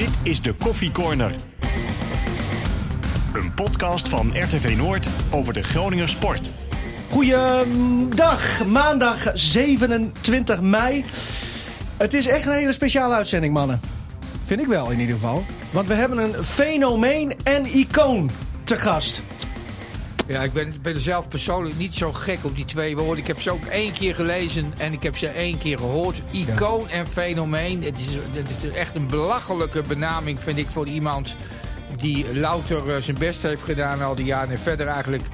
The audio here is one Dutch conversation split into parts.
Dit is de Koffie Corner. Een podcast van RTV Noord over de Groninger sport. Goeiedag, maandag 27 mei. Het is echt een hele speciale uitzending, mannen. Vind ik wel in ieder geval. Want we hebben een fenomeen en icoon te gast. Ja, ik ben, ben zelf persoonlijk niet zo gek op die twee woorden. Ik heb ze ook één keer gelezen en ik heb ze één keer gehoord. Icoon en fenomeen. Het is, het is echt een belachelijke benaming, vind ik, voor iemand die louter eh, zijn best heeft gedaan al die jaren. En verder eigenlijk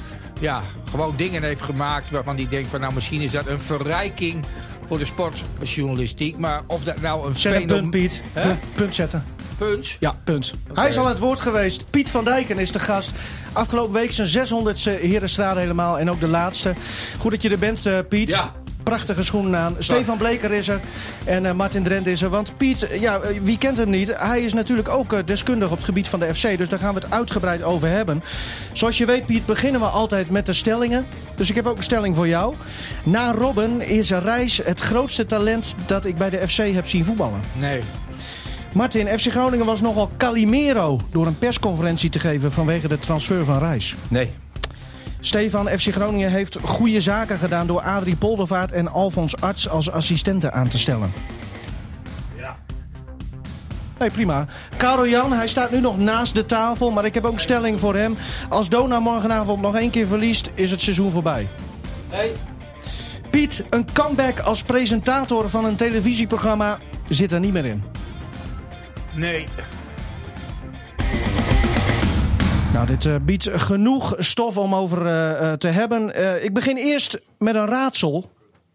ja, gewoon dingen heeft gemaakt waarvan hij denkt van nou misschien is dat een verrijking voor de sportjournalistiek. Maar of dat nou een Zet een fenomeen... punt, Piet. Punt zetten. Punt. Ja, punt. Hij is al aan het woord geweest. Piet van Dijken is de gast. Afgelopen week zijn 600ste Herenstrade helemaal. En ook de laatste. Goed dat je er bent, eh, Piet. Ja. Prachtige schoenen aan. Stefan Bleker is er. En eh, Martin Drent is er. Want Piet, eh, ja, wie kent hem niet? Hij is natuurlijk ook deskundig op het gebied van de FC. Dus daar gaan we het uitgebreid over hebben. Zoals je weet, Piet, beginnen we altijd met de stellingen. Dus ik heb ook een stelling voor jou. Na Robben is Reis het grootste talent dat ik bij de FC heb zien voetballen. Nee. Martin, FC Groningen was nogal Calimero door een persconferentie te geven vanwege de transfer van Reis. Nee. Stefan, FC Groningen heeft goede zaken gedaan door Adrie Poldervaart en Alfons Arts als assistenten aan te stellen. Ja. Nee, prima. Karel Jan, hij staat nu nog naast de tafel, maar ik heb ook stelling voor hem. Als Dona morgenavond nog één keer verliest, is het seizoen voorbij. Nee. Piet, een comeback als presentator van een televisieprogramma zit er niet meer in. Nee. Nou, dit eh, biedt genoeg stof om over eh, eh, te hebben. Eh, ik begin eerst met een raadsel.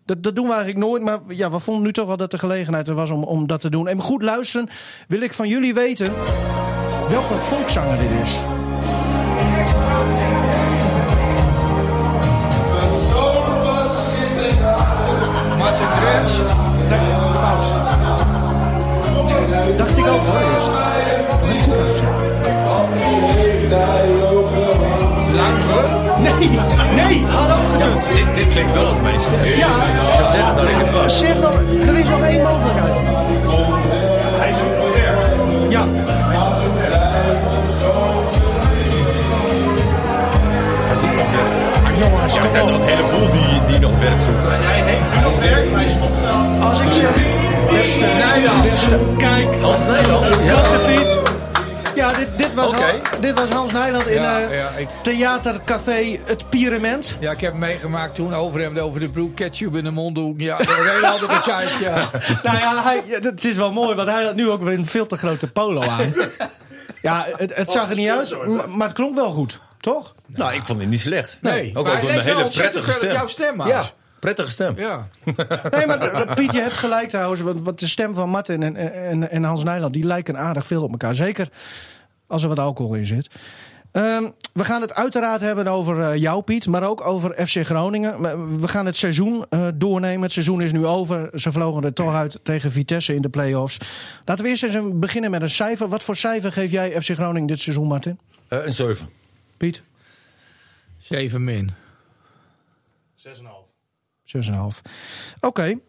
Dat, dat doen we eigenlijk nooit, maar ja, we vonden nu toch wel dat de gelegenheid er was om, om dat te doen. En goed luisteren wil ik van jullie weten welke volkszanger dit is. Martin Drents. Fout. Ik ook hoor, eerst. Maar goed. Nee, nee, had ook gekund. Dit, dit klinkt wel als mijn stem. Ja. Ik zou zeggen dat ik het was. Zeg nog, er is nog één mogelijkheid. Hij is populair. Ja. Jongens, Er kom zijn nog een heleboel die, die nog werk zoeken. Hij heeft genoeg werk, maar hij stopt wel. Als ik zeg, beste, beste, kijk, Kassenpiet. Ja, dit, dit, was Oké. Han- dit was Hans Nijland in Ja, eh, ja, ik, theatercafé Het Pyramid. ja, ik heb meegemaakt toen overhemd over de broek, ketchup in de mondhoek. Ja, dat was een hele andere tijd, ja. Nou ja, hij, het is wel mooi, want hij had nu ook weer een veel te grote polo aan. Ja, het, het zag er niet uit, m- maar het klonk wel goed, toch? Nou, ik vond het niet slecht. Nee, Ook maar ook een hele prettige stem. jouw stem, Ja, prettige stem. Ja. Nee, maar Piet, je hebt gelijk trouwens. Want, want de stem van Martin en, en, en Hans Nijland... die lijken aardig veel op elkaar. Zeker als er wat alcohol in zit. Ehm, we gaan het uiteraard hebben over eh, jou, Piet. Maar ook over FC Groningen. We gaan het seizoen eh, doornemen. Het seizoen is nu over. Ze vlogen er toch uit tegen Vitesse in de play-offs. Laten we eerst eens beginnen met een cijfer. Wat voor cijfer geef jij FC Groningen dit seizoen, Martin? Eh, een 7. Piet? 7 min. 6,5. 6,5. Oké.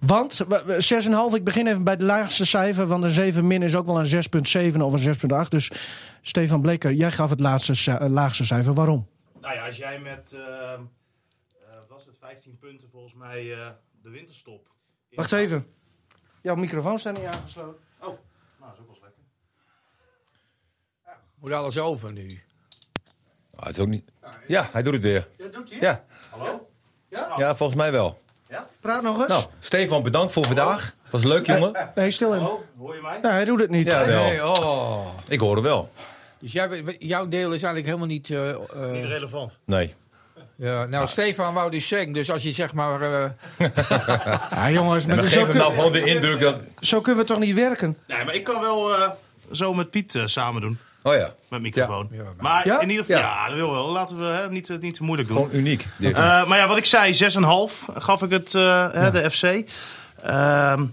Want we- we- 6,5, ik begin even bij het laagste cijfer. Want een 7 min is ook wel een 6,7 of een 6,8. Dus Stefan Bleker, jij gaf het laatste, eh, laagste cijfer. Waarom? Nou ja, als jij met, eh, eh, was het 15 punten volgens mij, eh, de winterstop. in- Wacht even. Jouw microfoon staat niet aangesloten. Oh, nou, dat is ook wel eens lekker. Moet alles over nu. Ah, het is ook niet... Ja, hij doet het weer. Ja, doet hij? Ja, Hallo? ja volgens mij wel. Praat nog eens. Nou, Stefan, bedankt voor vandaag. Was leuk, jongen. nee, stil hem. Hallo, hoor je mij? Nee, hij doet het niet. Ja, wel. Nee, oh. Ik hoorde wel. Dus jij, jouw deel is eigenlijk helemaal niet... eh, eh, Niet relevant. Nee. ja, nou, Stefan wou dus zeggen. Dus als je zeg maar... eh, Ja, jongens, maar Maar zo, geef hem kun- nou gewoon de indruk dat... zo kunnen we toch niet werken? Nee, maar ik kan wel eh, zo met Piet eh, samen doen. Oh ja, Met microfoon. Ja. Maar Ja? in ieder geval, Ja. ja, dat wil wel. Laten we hè, niet, eh, niet te moeilijk doen. gewoon uniek. Eh, maar ja, wat ik zei, 6,5 gaf ik het, eh, hè, de FC. Ehm,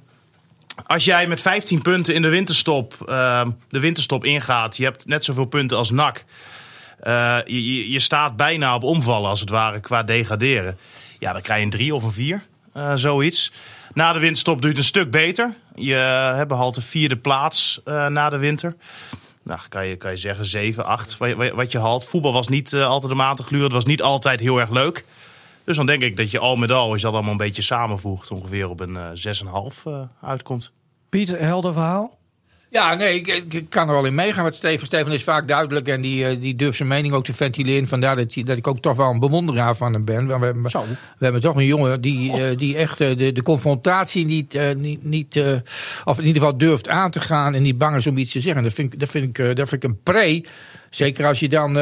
als jij met 15 punten in de winterstop, ehm, de winterstop ingaat, je hebt net zoveel punten als NAC. Eh, je, je, staat bijna op omvallen als het ware qua degraderen. Ja, dan krijg je een 3 of een 4, zoiets. Na de winterstop doe je het een stuk beter. Je hebt behalve vierde plaats eh, na de winter. Nou, kan je, kan je zeggen 7, 8 wat je, haalt. Voetbal was niet eh, altijd de te gluren. Het was niet altijd heel erg leuk. Dus dan denk ik dat je al met al, als je dat allemaal een beetje samenvoegt, ongeveer op een eh 6,5 eh, uitkomt. Piet, helder verhaal? Ja, nee, ik, kan er wel in meegaan met Steven. Steven is vaak duidelijk en die, eh, die durft zijn mening ook te ventileren. Vandaar dat, dat ik ook toch wel een bewonderaar van hem ben. Want We hebben, Zo. we hebben toch een jongen die, eh, die echt eh, de, de confrontatie niet, eh, niet, niet eh, of in ieder geval durft aan te gaan en niet bang is om iets te zeggen. Dat vind ik, dat vind ik, eh, dat vind ik een pre. Zeker als je dan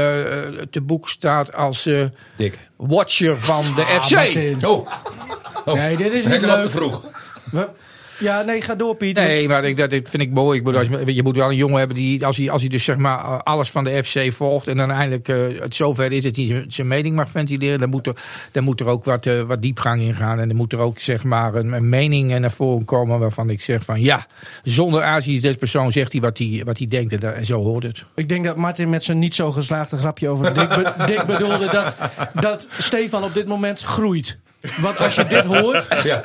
te boek staat als eh, Dik. watcher van de FC. Ah, Martin. Oh, Nee, dit is niet dat was te leuk. vroeg. We- Ja, nee, ga door, Piet. Nee, maar ik, dat vind ik mooi. Ik bedoel, als je, je moet wel een jongen hebben die, als hij, als hij dus zeg maar alles van de FC volgt en dan eindelijk eh, het zover is dat hij zijn mening mag ventileren, dan moet er, dan moet er ook wat, eh, wat diepgang in gaan. En dan moet er ook zeg maar een, een mening eh, naar voren komen waarvan ik zeg van ja, zonder aanzien des persoon zegt hij wat hij, wat hij denkt en, dat- en zo hoort het. Ik denk dat Martin met zijn niet zo geslaagde grapje over Dick, be- Dick bedoelde dat, dat Stefan op dit moment groeit. Want als je dit hoort... Ja.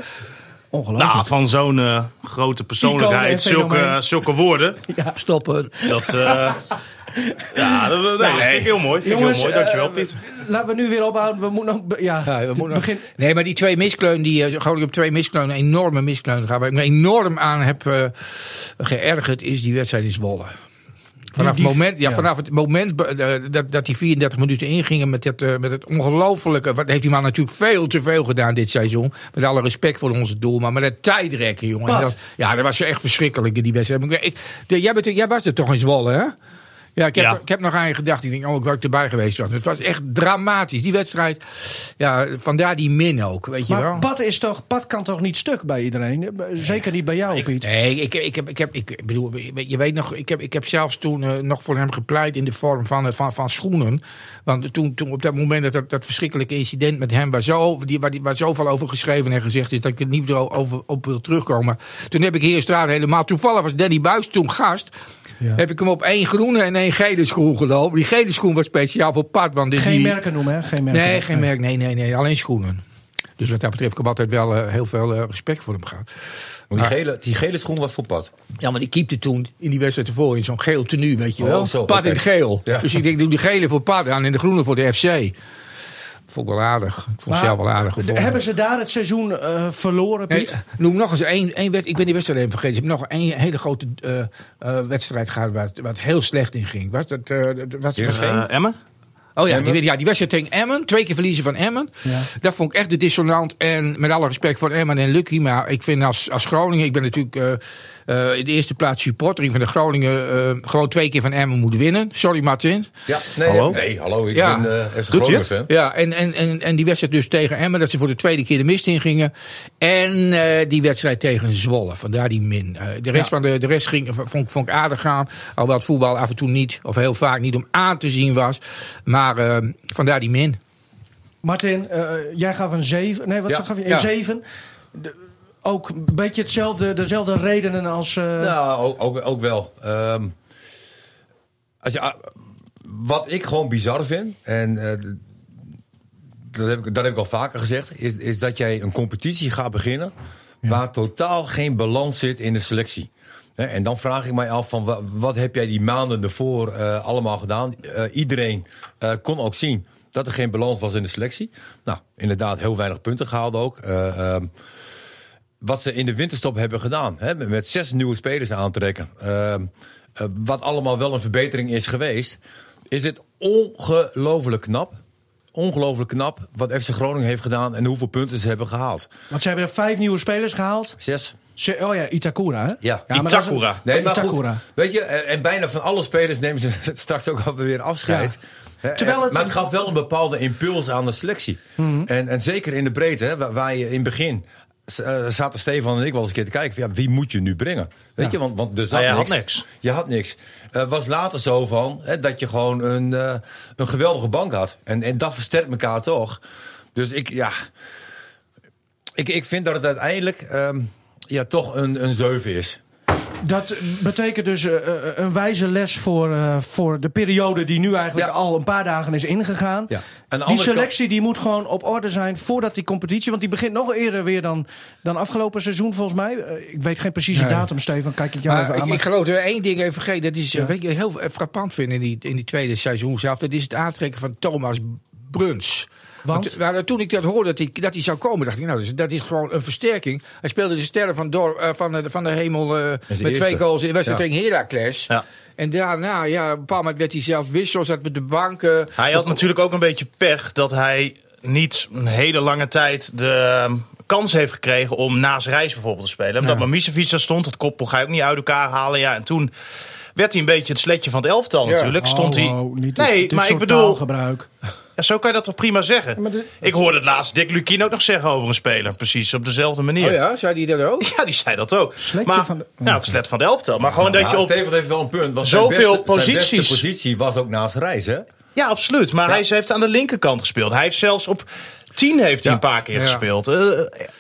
Ongelooflijk. Nou, van zo'n eh, grote persoonlijkheid, zulke, fenomeen. zulke woorden. Stoppen. Dat, eh, ja, dat, nee, dat vind ik heel mooi. Vind ik Jongens, heel mooi. Dankjewel, eh, Piet. Laten we nu weer ophouden. We moeten ook... be- Ja, Ja, we moeten nog- begin... Nee, maar die twee miskleunen, die uh, Groningen op twee miskleunen, een enorme miskleunen gaan. Waar ik me enorm aan heb eh, geërgerd, is die wedstrijd in Zwolle. Vanaf, Die- het moment, ja, ja. vanaf het moment dat, dat die 34 minuten ingingen met, het, eh, met het ongelofelijke. Wat heeft die man natuurlijk veel te veel gedaan dit seizoen. Met alle respect voor onze doel. Maar met het tijdrekken, jongen. Dat, ja, dat was echt verschrikkelijk in die wedstrijd. Ik, ik- de- jij, bent, jij was er toch in Zwolle, hè? Ja, ik heb, Ja. ik heb nog aan je gedacht. Ik denk, oh, ik erbij geweest was. Het was echt dramatisch. Die wedstrijd, ja, vandaar die min ook, weet je wel. Maar Pat, is toch, Pat kan toch niet stuk bij iedereen? Zeker niet bij jou, Piet. Nee, ik, ik, heb, ik, heb, ik bedoel, je weet nog, ik heb, ik heb zelfs toen eh, nog voor hem gepleit in de vorm van, eh, van, van schoenen. Want toen, toen op dat moment dat, dat, verschrikkelijke incident met hem, waar, zo, die, waar, die, waar zoveel over geschreven en gezegd is, dat ik het niet over, op wil terugkomen. Toen heb ik hier in straat helemaal, toevallig was Danny Buis toen gast. Ja. Heb ik hem op één groene en één gele schoen gelopen. Die gele schoen was speciaal voor Pat. Want dit Geen die, merken noemen, hè? Geen merken. Nee, geen merk. Nee, nee, nee. Alleen schoenen. Dus wat dat betreft heb ik altijd wel eh, heel veel eh, respect voor hem gehad. Want die gele, die gele schoen was voor pad. Ja, maar die keepte toen in die wedstrijd ervoor in zo'n geel tenue, weet je Oh, wel. zo, Pad oké. in het geel. Ja. Dus ik denk, doe die gele voor Pad aan en de groene voor de FC. Vond ik wel aardig. Ik vond het Maar zelf wel aardig gevonden. Hebben ze daar het seizoen eh, verloren, Nee, Piet? noem nog eens één, één wedstrijd. Ik ben die wedstrijd even vergeten. Ze hebben nog één hele grote eh, eh, wedstrijd gehad waar het, waar het heel slecht in ging. Was dat, eh, was? Eh, Emmen? Oh ja, die, ja, die wedstrijd tegen Emmen. Twee keer verliezen van Emmen. Ja. Dat vond ik echt de dissonant. En met alle respect voor Emmen en Lucky. Maar ik vind als, als Groningen... Ik ben natuurlijk eh, eh, in de eerste plaats supporter. Ik vind dat Groningen eh, gewoon twee keer van Emmen moet winnen. Sorry Martin. Ja, nee, Hallo? nee hallo. Ik Ja. ben eh Doet hij Groningen fan. Ja, en, en, en, en die wedstrijd dus tegen Emmen. Dat ze voor de tweede keer de mist in gingen. En eh, die wedstrijd tegen Zwolle. Vandaar die min. Eh, de rest, Ja. van de, de rest ging, vond, ik- vond ik aardig gaan. Alhoewel het voetbal af en toe niet, of heel vaak niet om aan te zien was. Maar eh, vandaar die min. Martin, eh, jij gaf een 7. Nee, wat Ja. gaf je? Een Ja. 7. ook een beetje hetzelfde, dezelfde redenen als. eh, Nou, ook, ook, ook wel. Ehm, als je, ah, wat ik gewoon bizar vind, en eh, dat, heb ik, dat heb ik al vaker gezegd, is, is dat jij een competitie gaat beginnen waar totaal geen balans zit in de selectie. En dan vraag ik mij af van wa- wat heb jij die maanden ervoor eh, allemaal gedaan? Iedereen kon ook zien dat er geen balans was in de selectie. Nou, inderdaad, heel weinig punten gehaald ook. Eh, ehm, wat ze in de winterstop hebben gedaan. Hè, met- zes nieuwe spelers aantrekken. Ehm, eh, wat allemaal wel een verbetering is geweest. Is het ongelooflijk knap. Ongelooflijk knap wat FC Groningen heeft gedaan en hoeveel punten ze hebben gehaald. Want ze hebben er vijf nieuwe spelers gehaald. Zes. Ze- oh ja, Itakura, hè? Ja, een- Itakura. Nee, maar goed, Itakura. weet je, en, en bijna van alle spelers nemen ze straks ook alweer afscheid. Hè, Terwijl het- Maar het gaf wel een bepaalde impuls aan de selectie. Mhm. en, en zeker in de breedte, hè, waar je in het begin... eh, zaten Stefan en ik wel eens een keer te kijken... Van, ja, wie moet je nu brengen? Weet Ja. je, want, want er zat Nou, jij had niks. niks. Je had niks. Het was later zo van hè, dat je gewoon een, eh, een geweldige bank had. En, en dat versterkt elkaar toch. Dus ik, ja... Ik, ik vind dat het uiteindelijk ehm, ja, toch een, een 7 is. Dat betekent dus eh, eh, een wijze les voor, eh, voor de periode die nu eigenlijk Ja. al een paar dagen is ingegaan. Ja. De Die selectie die moet gewoon op orde zijn voordat die competitie. Want die begint nog eerder weer dan, dan afgelopen seizoen volgens mij. Ik weet geen precieze Nee. datum, Stefan. Kijk ik jou Maar even ik, aan. ik maar- geloof er één ding even vergeten. Dat is Ja. wat ik heel frappant vind in die, in die tweede seizoen zelf. Dat is het aantrekken van Thomas Bruns. Want? nou, toen ik dat hoorde dat hij, dat hij zou komen, dacht ik, nou, dat is, dat is gewoon een versterking. Hij speelde de sterren van, Dor, eh, van, de, van de hemel eh, met eerste. twee goals in de wedstrijd Ja. tegen Heracles. Ja. En daarna, ja, op een bepaald moment werd hij zelf wissel, zat met de bank. eh, Hij had natuurlijk ook een beetje pech dat hij niet een hele lange tijd de ehm, kans heeft gekregen om naast Reis bijvoorbeeld te spelen. Omdat Mamicevic daar stond, het koppel ga je ook niet uit elkaar halen. Ja, en toen werd hij een beetje het sletje van het elftal Ja. natuurlijk. Stond Oh, hij... oh, dit- nee, dit maar ik bedoel, taalgebruik. Ja, zo kan je dat toch prima zeggen. de- ik hoorde het laatst Dick Lukien ook nog zeggen over een speler. Precies op dezelfde manier. oh ja, zei hij dat ook? Ja, die zei dat ook. Sletje maar, van de- Nou, het slet van de elftal. Maar gewoon dat Ja, je op... Steven heeft wel een punt. Want Zoveel zijn beste, posities. Zijn beste positie was ook naast Reis, hè? Ja, absoluut. Maar hij heeft aan de linkerkant gespeeld. Hij heeft zelfs op 10 heeft hij Ja. een paar keer Ja. gespeeld. Eh,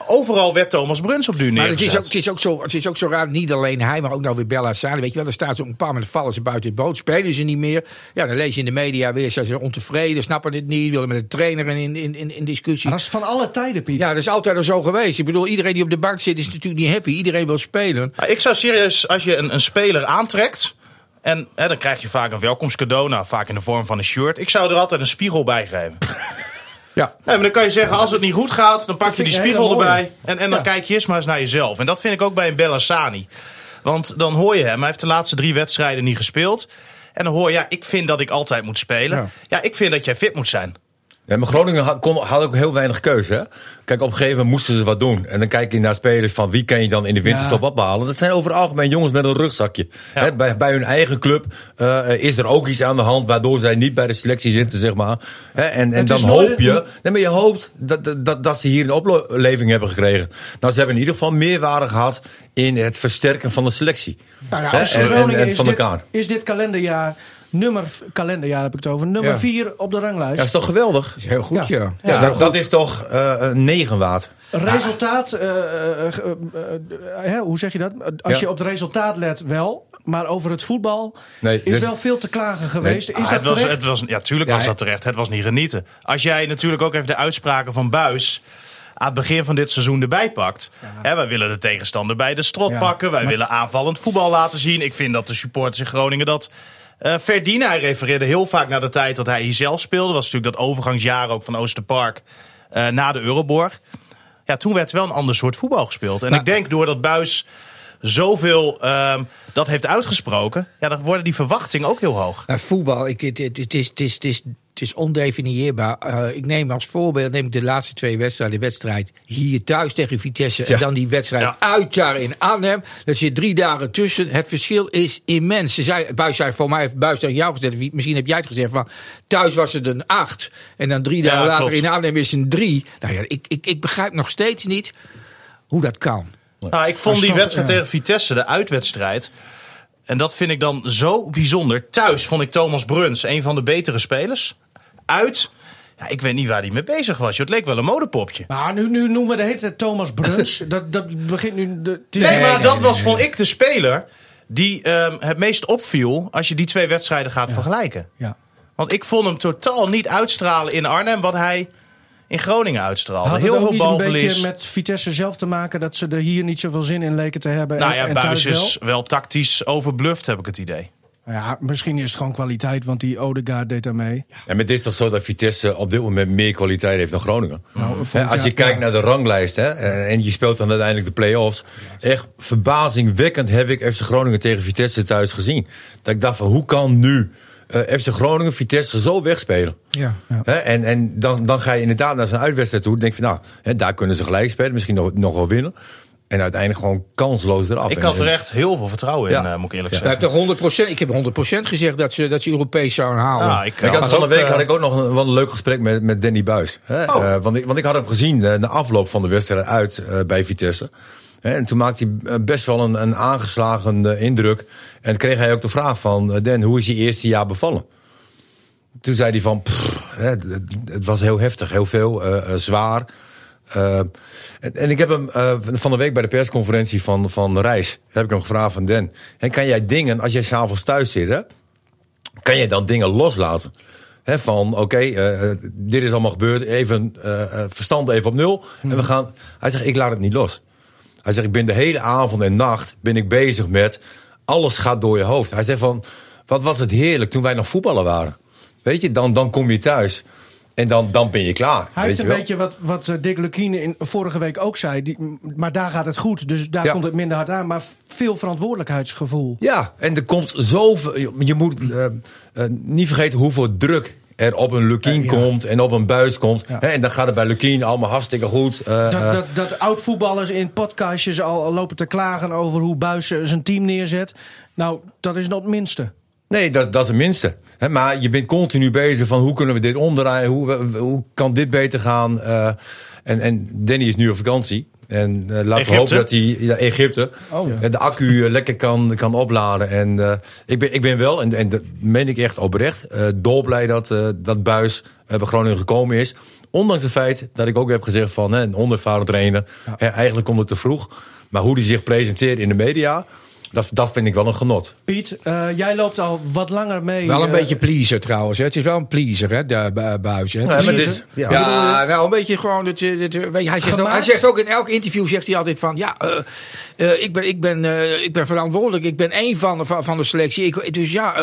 overal werd Thomas Bruns op nu Maar het neergezet. is, ook, het, is ook zo, het is ook zo raar, niet alleen hij, maar ook nou weer Bella Sani. Weet je wel, dan staan ze op een paar moment vallen ze buiten het boot, spelen ze niet meer. Ja, dan lees je in de media weer, zijn ze ontevreden, snappen dit niet, willen met de trainer in, in, in, in discussie. Maar dat is van alle tijden, Piet. Ja, dat is altijd al zo geweest. Ik bedoel, iedereen die op de bank zit is natuurlijk niet happy. Iedereen wil spelen. Maar ik zou serieus, als je een, een speler aantrekt. En hè, dan krijg je vaak een welkomstcadeau. Nou, vaak in de vorm van een shirt. Ik zou er altijd een spiegel bij geven. Ja. Nee, maar dan kan je zeggen, als het niet goed gaat, dan pak je die spiegel erbij. En, en dan Ja. kijk je eerst maar eens naar jezelf. En dat vind ik ook bij een Bellassani. Want dan hoor je hem, hij heeft de laatste drie wedstrijden niet gespeeld. En dan hoor je, ja, ik vind dat ik altijd moet spelen. Ja. Ja, ik vind dat jij fit moet zijn. Ja, maar Groningen had, kon, had ook heel weinig keuze. Hè? Kijk, op een gegeven moment moesten ze wat doen. En dan kijk je naar spelers van wie kan je dan in de winterstop Ja. ophalen. Dat zijn over het algemeen jongens met een rugzakje. Ja. Hè, bij, bij hun eigen club eh, is er ook iets aan de hand waardoor zij niet bij de selectie zitten, zeg maar. Hè, en en dan hoop je, nee, maar je hoopt dat, dat- dat, dat ze hier een opleving hebben gekregen. Nou, ze hebben in ieder geval meerwaarde gehad in het versterken van de selectie. Nou ja, Hè, en- van dit, elkaar. is dit kalenderjaar, nummer, kalenderjaar heb ik het over, nummer Ja. 4 op de ranglijst. Ja, dat is toch geweldig? Dat is heel goed, ja. Ja. Ja, dat, dat is toch eh, een negen waard. Resultaat, eh, eh, hè, hoe zeg je dat? Als Ja. je op het resultaat let, wel. Maar over het voetbal Nee, is dus- wel veel te klagen geweest. Nee, is Ah, dat het was, terecht? het was, ja, tuurlijk Ja, was dat terecht. Het was niet genieten. Als jij natuurlijk ook even de uitspraken van Buis aan het begin van dit seizoen erbij pakt. Hè, wij willen de tegenstander bij de strot Ja, pakken. Wij maar- willen aanvallend voetbal laten zien. Ik vind dat de supporters in Groningen dat Hij refereerde heel vaak naar de tijd dat hij hier zelf speelde. was natuurlijk dat overgangsjaar ook van Oosterpark eh, na de Euroborg. Ja, toen werd wel een ander soort voetbal gespeeld. En ik denk doordat Buis zoveel ehm, dat heeft uitgesproken... Ja, dan worden die verwachtingen ook heel hoog. Maar voetbal, ik, het, het, het is, het, is, het, is, het is ondefinieerbaar. Eh, ik neem als voorbeeld neem ik de laatste twee wedstrijden. De wedstrijd hier thuis tegen Vitesse. En dan die wedstrijd Ja. uit daar in Arnhem. Er zit drie dagen tussen. Het verschil is immens. Ze zei, Buis zei, voor mij heeft Buis tegen jou gezegd. Misschien heb jij het gezegd. Van, thuis was het een acht. En dan drie dagen Ja, later klopt. in Arnhem is het een drie. Nou ja, ik, ik, ik begrijp nog steeds niet hoe dat kan. Nou, ik vond Maar die wedstrijd tegen Vitesse, de uitwedstrijd. En dat vind ik dan zo bijzonder. Thuis vond ik Thomas Bruns een van de betere spelers. Uit, ja, ik weet niet waar hij mee bezig was. joh. Het leek wel een modepopje. Maar nu, nu noemen we de hele tijd Thomas Bruns. dat, dat begint nu... De, is- Nee, maar nee, dat nee, was, vond ik, de speler die ehm, het meest opviel als je die twee wedstrijden gaat vergelijken. Ja. Want ik vond hem totaal niet uitstralen in Arnhem wat hij in Groningen uitstraalde. Had Heel veel niet een balverlies. beetje met Vitesse zelf te maken... dat ze er hier niet zoveel zin in leken te hebben Nou en, ja, en Buis thuis wel? is wel tactisch overbluft, heb ik het idee. Ja, misschien is het gewoon kwaliteit, want die Odegaard deed daar mee. En het is toch zo dat Vitesse op dit moment meer kwaliteit heeft dan Groningen. Nou, als je kijkt ja. naar de ranglijst hè, en en je speelt dan uiteindelijk de play-offs. Echt verbazingwekkend heb ik FC Groningen tegen Vitesse thuis gezien. Dat ik dacht van hoe kan nu eh, FC Groningen Vitesse zo wegspelen? Ja. Ja. Hè, en en dan, dan ga je inderdaad naar zijn uitwedstrijd toe. Dan denk je van nou, hè, daar kunnen ze gelijk spelen. Misschien nog, nog wel winnen. En uiteindelijk gewoon kansloos eraf. Ik had er echt heel veel vertrouwen in, Ja. eh, moet ik eerlijk Ja. Zeggen. heeft toch 100%, ik heb 100% gezegd dat ze, dat ze Europees zouden halen. Ja, ik, Ik had, was van de week eh, had ik ook nog een, wel een leuk gesprek met, met Danny Buis. Hè? Oh. Eh, want, ik, want ik had hem gezien eh, na afloop van de wedstrijd uit eh, bij Vitesse. Hè, en toen maakte hij eh, best wel een, een aangeslagen eh, indruk. En kreeg hij ook de vraag van... eh, Dan, hoe is je eerste jaar bevallen? Toen zei hij van... pff, hè, het, het was heel heftig, heel veel, eh, eh, zwaar. Uh, en, en, ik heb hem uh, van de week bij de persconferentie van, van Reis, heb ik hem gevraagd van Den. En kan jij dingen, als jij s'avonds thuis zit, hè, kan jij dan dingen loslaten? He, van oké, okay, uh, dit is allemaal gebeurd, even verstand even op nul. En we gaan. Hij zegt, ik laat het niet los. Hij zegt, ik ben de hele avond en nacht ben ik bezig met alles gaat door je hoofd. Hij zegt van, wat was het heerlijk toen wij nog voetballen waren. Weet je, dan, dan kom je thuis. En dan, dan ben je klaar. Hij heeft een beetje wat, wat eh, Dick Lukien in vorige week ook zei. Die, maar daar gaat het goed, dus daar komt het minder hard aan. Maar veel verantwoordelijkheidsgevoel. Ja, en er komt zoveel... Je moet uh, uh, niet vergeten hoeveel druk er op een Lukien ja. komt en op een buis komt. Ja. en dan gaat het bij Lukien allemaal hartstikke goed. Uh, dat, dat, dat oud-voetballers in podcastjes al lopen te klagen over hoe Buis zijn team neerzet. Nou, dat is nog het minste. Nee, dat, dat is het minste. He, maar je bent continu bezig van hoe kunnen we dit omdraaien? Hoe, hoe kan dit beter gaan? Uh, en, en Danny is nu op vakantie. En uh, laten we hopen dat hij ja, Egypte oh, ja. de accu uh, lekker kan, kan opladen. En uh, ik, ben, ik ben wel, en, en dat meen ik echt oprecht, dolblij dat, dat Buis bij Groningen gekomen is. Ondanks het feit dat ik ook heb gezegd van hè, een onervaren trainer, ja. hè, eigenlijk komt het te vroeg. Maar hoe hij zich presenteert in de media, dat, dat vind ik wel een genot. Piet, uh, jij loopt al wat langer mee. Wel een uh, beetje pleaser trouwens. Hè. Het is wel een pleaser, hè, de buis. Hè. Ja, maar dit, ja. ja nou een beetje gewoon. Dat, dat, hij, zegt ook, hij zegt ook in elk interview zegt hij altijd van ja, uh, ik, ben, ik, ben, ik ben verantwoordelijk. Ik ben één van, van, van de selectie. Ik, dus ja,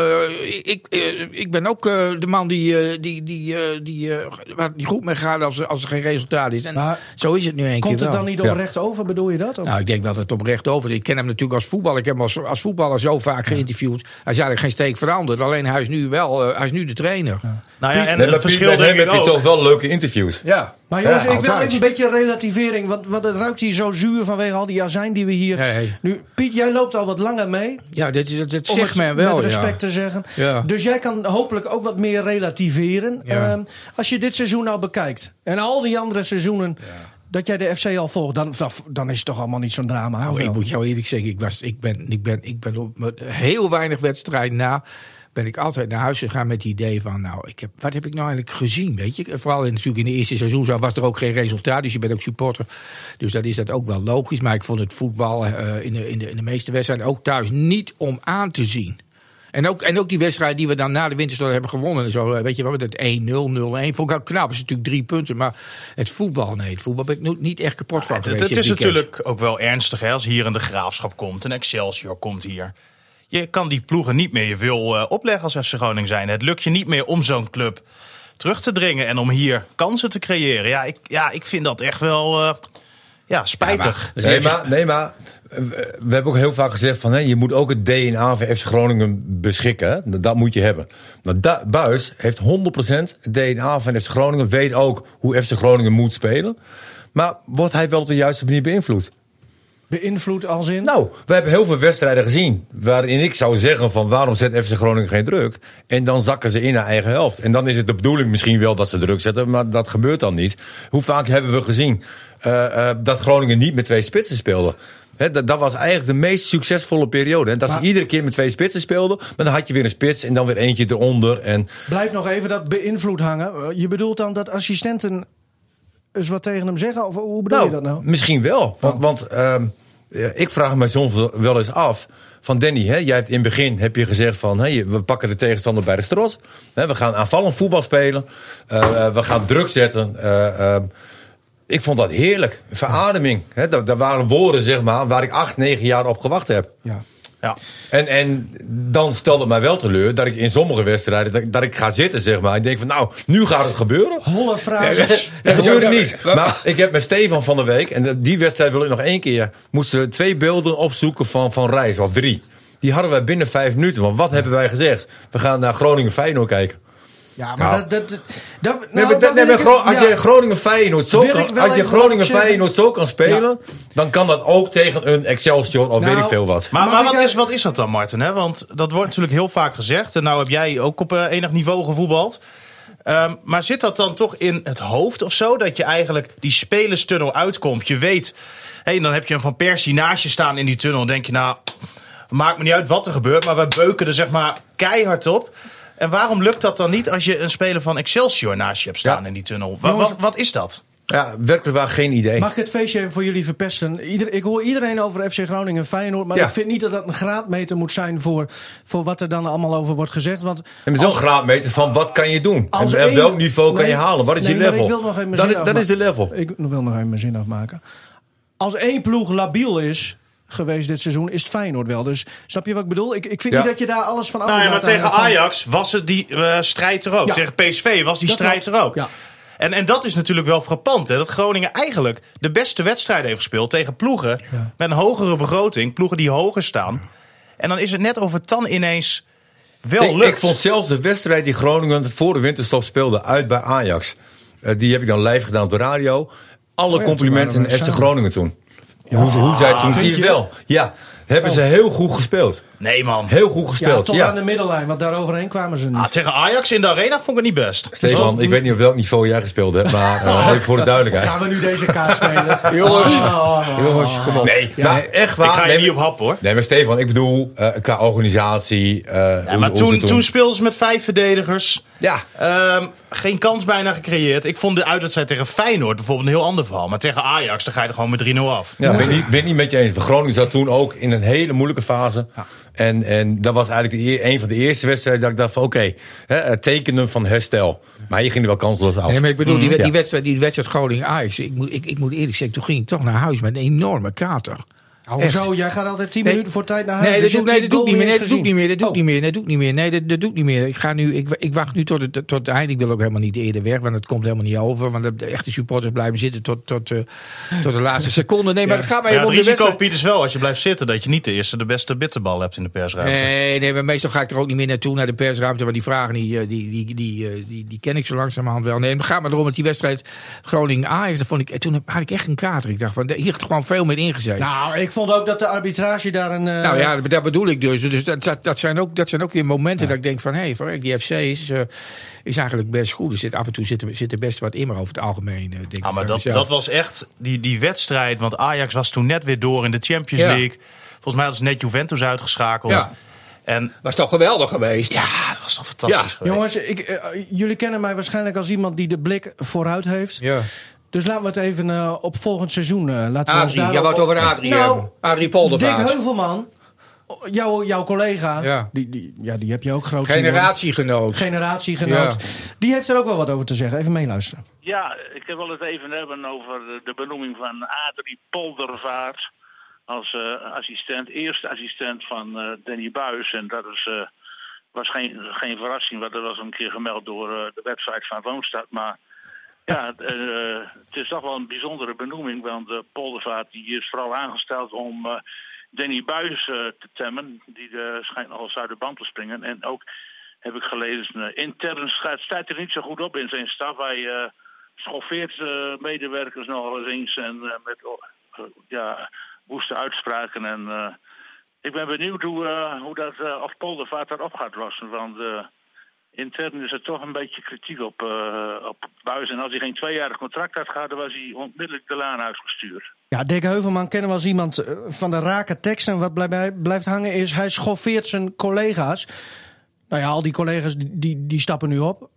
ik, ik ben ook de man die, die, die, die, waar die goed mee gaat als, als er geen resultaat is. En maar zo is het nu een keer. Komt het dan niet oprecht ja. over, bedoel je dat? Of? Nou, ik denk dat het oprecht over is. Ik ken hem natuurlijk als voetballer. Ik heb hem als, als voetballer zo vaak geïnterviewd. Hij is eigenlijk geen steek veranderd. Alleen hij is nu wel, uh, hij is nu de trainer. Ja. Nou ja, en nee, het verschil denk ik heb je ook. toch wel leuke interviews. Ja. Maar jongens, ja, ik wil even een beetje relativering. Want, want het ruikt hier zo zuur vanwege al die azijn die we hier... Nee, hey. Nu, Piet, jij loopt al wat langer mee. Ja, dit, dit, dit zegt men wel. met respect ja. te zeggen. Ja. Dus jij kan hopelijk ook wat meer relativeren. Ja. Um, als je dit seizoen nou bekijkt. En al die andere seizoenen... Dat jij de FC al volgt, dan, dan is het toch allemaal niet zo'n drama. Nou, ik moet jou eerlijk zeggen, ik, was, ik, ben, ik, ben, ik ben op heel weinig wedstrijden na ben ik altijd naar huis gegaan met het idee van, nou, ik heb, wat heb ik nou eigenlijk gezien, weet je? Vooral in, natuurlijk in de eerste seizoen was er ook geen resultaat, dus je bent ook supporter. Dus dat is dat ook wel logisch. Maar ik vond het voetbal uh, in, de, in, de, in de meeste wedstrijden ook thuis niet om aan te zien. En ook, en ook die wedstrijd die we dan na de winterstop hebben gewonnen. En zo, weet je wel, dat 1-0, 0-1. Vond ik ook knap. Dat is natuurlijk drie punten. Maar het voetbal, nee, het voetbal ben ik niet echt kapot van ja, geweest. Het, het is natuurlijk ook wel ernstig hè, als hier in de graafschap komt. En Excelsior komt hier. Je kan die ploegen niet meer je wil uh, opleggen als FC Groningen zijn. Het lukt je niet meer om zo'n club terug te dringen. En om hier kansen te creëren. Ja, ik, ja, ik vind dat echt wel uh, ja, spijtig. Ja, maar, nee, maar, nee, maar we hebben ook heel vaak gezegd van hè, je moet ook het DNA van FC Groningen beschikken. Hè? Dat moet je hebben. Nou, da, Buis heeft 100% het DNA van FC Groningen. Weet ook hoe FC Groningen moet spelen. Maar wordt hij wel op de juiste manier beïnvloed? Beïnvloed als in? Nou, we hebben heel veel wedstrijden gezien. Waarin ik zou zeggen van waarom zet FC Groningen geen druk? En dan zakken ze in naar eigen helft. En dan is het de bedoeling misschien wel dat ze druk zetten. Maar dat gebeurt dan niet. Hoe vaak hebben we gezien uh, uh, dat Groningen niet met twee spitsen speelde? He, dat, dat, was eigenlijk de meest succesvolle periode. He, dat maar, ze iedere keer met twee spitsen speelden. Maar dan had je weer een spits en dan weer eentje eronder. En... Blijf nog even dat beïnvloed hangen. Je bedoelt dan dat assistenten eens wat tegen hem zeggen? Of hoe bedoel nou, je dat nou? Misschien wel. Want, oh. want um, ik vraag me soms wel eens af. Van Danny, hè, jij hebt in het begin heb je gezegd van hè, we pakken de tegenstander bij de strot. Hè, we gaan aanvallend voetbal spelen. Uh, we gaan druk zetten. Uh, ik vond dat heerlijk. Verademing. He, dat, dat, waren woorden, zeg maar, waar ik acht, negen jaar op gewacht heb. Ja. Ja. En, en dan stelde het mij wel teleur dat ik in sommige wedstrijden dat, dat ik ga zitten, zeg maar. Ik denk van, nou, nu gaat het gebeuren. Holle frases. dat gebeurde niet. Maar ik heb met Stefan van de week, en die wedstrijd wil ik nog één keer, moesten we twee beelden opzoeken van, van Reis, of drie. Die hadden wij binnen vijf minuten. Want wat hebben wij gezegd? We gaan naar Groningen-Feyenoord kijken. Ja, maar nou. dat, dat, dat, nee, nou, dat, nee, als ja. je Groningen Feyenoord zo kan, als je Groningen Feyenoord zo kan spelen, ja. dan kan dat ook tegen een Excelsior of nou, weet ik veel wat. Maar, maar wat, is, wat is dat dan, Martin? Hè? Want dat wordt natuurlijk heel vaak gezegd. En nou heb jij ook op uh, enig niveau gevoetbald. Um, maar zit dat dan toch in het hoofd of zo? Dat je eigenlijk die spelerstunnel uitkomt. Je weet, hey, dan heb je een Van Persie naast je staan in die tunnel. Dan denk je, nou, maakt me niet uit wat er gebeurt. Maar we beuken er zeg maar keihard op. En waarom lukt dat dan niet als je een speler van Excelsior naast je hebt staan ja. in die tunnel? Wat, wat, wat, is dat? Ja, werkelijk waar geen idee. Mag ik het feestje even voor jullie verpesten? Ieder, ik hoor iedereen over FC Groningen en Feyenoord. Maar Ja. ik vind niet dat dat een graadmeter moet zijn voor, voor wat er dan allemaal over wordt gezegd. Want En met zo'n graadmeter van wat kan je doen? Als en, welk niveau kan je halen? Wat is nee, je level? ik wil nog even mijn dat, zin is, dat is de level. Ik wil nog even mijn zin afmaken. Als één ploeg labiel is geweest dit seizoen, is het Feyenoord wel. Dus snap je wat ik bedoel? Ik, ik vind Ja. niet dat je daar alles van af Nou ja, maar tegen van- Ajax was het die eh, strijd er ook. Ja. Tegen PSV was die Dat strijd klopt. er ook. Ja. En, en dat is natuurlijk wel frappant. Hè? Dat Groningen eigenlijk de beste wedstrijd heeft gespeeld tegen ploegen met een hogere begroting. Ploegen die hoger staan. En dan is het net of het dan ineens wel Ik, lukt. ik vond zelfs de wedstrijd die Groningen voor de winterstop speelde uit bij Ajax. Eh, die heb ik dan live gedaan op de radio. Alle Oh ja, complimenten aan FC. Groningen toen. Hoe, hoe zij toen je je? wel. Ja, hebben ze heel goed gespeeld. Nee man. Heel goed Ja, gespeeld. tot Ja, aan de middellijn, want daaroverheen kwamen ze niet. Ah, tegen Ajax in de arena vond ik het niet best. Stefan, ik weet niet op welk niveau jij gespeeld hebt, maar eh, even voor de duidelijkheid. Gaan we nu deze kaart spelen? Jongens, Oh, jongens, kom op. Nee, Ja, nou, echt waar. Ik ga je nee, niet op hap hoor. Nee, maar Stefan, ik bedoel, eh, qua organisatie. eh, Ja, hoe- maar hoe toen, toen speelden ze met vijf verdedigers. Ja, Ehm, geen kans bijna gecreëerd. Ik vond de uitwedstrijd tegen Feyenoord bijvoorbeeld een heel ander verhaal. Maar tegen Ajax, dan ga je er gewoon met 3-0 af. Ja, ben, ik niet, ben niet met je eens. Groningen zat toen ook in een hele moeilijke fase. En, en dat was eigenlijk de, een van de eerste wedstrijden dat ik dacht van oké, het tekenen van herstel. Maar je ging er wel kansloos af. Nee, maar ik bedoel, die, die wedstrijd, die wedstrijd Groningen-Ajax. Ik moet, ik, ik moet eerlijk zeggen, toen ging ik toch naar huis met een enorme kater. Oh, Echt. Zo, jij gaat altijd 10 Nee. minuten voor tijd naar huis. Nee, dat je doe, nee, dat ik niet meer. Nee, dat doe ik niet meer. Dat doe ik Oh. niet meer. Dat doe ik niet meer. Nee, dat, dat doe ik niet meer. Ik ga nu, ik, ik wacht nu tot het, tot het eind. Ik wil ook helemaal niet eerder weg, want het komt helemaal niet over. Want de, de echte supporters blijven zitten tot, tot, eh, tot de laatste seconde. Nee, maar het gaat mij Ja, even het om de risico, is wel als je blijft zitten dat je niet de eerste de beste bitterbal hebt in de persruimte. Nee, nee, maar meestal ga ik er ook niet meer naartoe, naar de persruimte. Want die vragen, die, eh, die, die, die, eh, die, die ken ik zo langzamerhand wel. Nee, maar gaat maar erom dat die wedstrijd Groningen-Ajax, dat vond ik, toen had ik echt een kater. Ik dacht, van, hier heeft gewoon veel meer ingezet. Nou, ik vond ook dat de arbitrage daar een... eh, Nou ja, dat, bedoel ik dus. dus dat, dat, dat, zijn ook, dat zijn ook weer momenten dat ik denk van... hé, hey, die FC is, eh, is eigenlijk best goed. Er zit, af en toe zit er, zit er best wat in, maar over het algemeen denk ik Ah, maar dat, mezelf. dat was echt die, die wedstrijd. Want Ajax was toen net weer door in de Champions Ja. League. Volgens mij hadden ze net Juventus uitgeschakeld. Ja. En was toch geweldig geweest? ja, dat was toch fantastisch Ja. geweest. Jongens, ik, jullie kennen mij waarschijnlijk als iemand die de blik vooruit heeft. Ja. Dus laten we het even eh, op volgend seizoen... eh laten we ons Adrie, daar jij wou op- toch een Adrie Nou, hebben? Adrie Dick Poldervaart. Heuvelman, jouw, jouw collega, Ja. die, die, ja, die heb je ook groot. Generatiegenoot. Generatiegenoot. Ja. Die heeft er ook wel wat over te zeggen. Even meeluisteren. Ja, ik wil het even hebben over de- benoeming van Adrie Poldervaart als eh, assistent, eerste assistent van eh, Danny Buis. En dat is, eh, was geen, geen verrassing, want dat was een keer gemeld door eh, de website van Woonstad. Maar ja, eh, het is toch wel een bijzondere benoeming, want uh, Poldervaart die is vooral aangesteld om eh, Danny Buis eh, te temmen. Die eh, schijnt nog eens uit de band te springen. En ook heb ik gelezen, eh, intern staat, er niet zo goed op in zijn staf. Hij eh, schoffeert eh, medewerkers nogal eens en eh, met eh, ja, woeste uitspraken. En eh, ik ben benieuwd hoe, eh, hoe dat eh of Poldervaart daarop gaat lossen. Want eh, intern is er toch een beetje kritiek op, eh op Buis. En als hij geen tweejarig contract had gehad, dan was hij onmiddellijk de laan uitgestuurd. Ja, Dick Heuvelman kennen we als iemand eh, van de rake tekst. En wat blijft, blijft hangen is, hij schoffeert zijn collega's. Nou ja, al die collega's die, die, stappen nu op.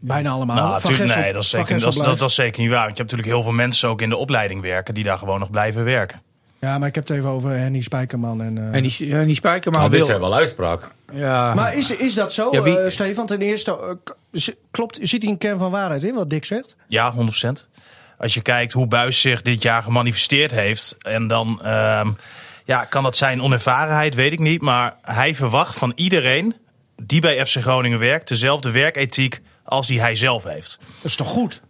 Bijna allemaal. Nou, Van natuurlijk, Gessel- nee, dat is, zeker, dat, dat, dat is zeker niet waar. Want je hebt natuurlijk heel veel mensen ook in de opleiding werken die daar gewoon nog blijven werken. Ja, maar ik heb het even over Henny Spijkerman. En, eh, En die, die Spijkerman Nou, dit wil... zijn wel uitspraak. Ja. Maar is, is dat zo, Ja, wie- eh, Stefan? Ten eerste, z- klopt, zit hij een kern van waarheid in, wat Dick zegt? Ja, 100%. Als je kijkt hoe Buis zich dit jaar gemanifesteerd heeft. En dan ehm, ja, kan dat zijn onervarenheid, weet ik niet. Maar hij verwacht van iedereen die bij FC Groningen werkt... dezelfde werkethiek als die hij zelf heeft. Dat is toch goed?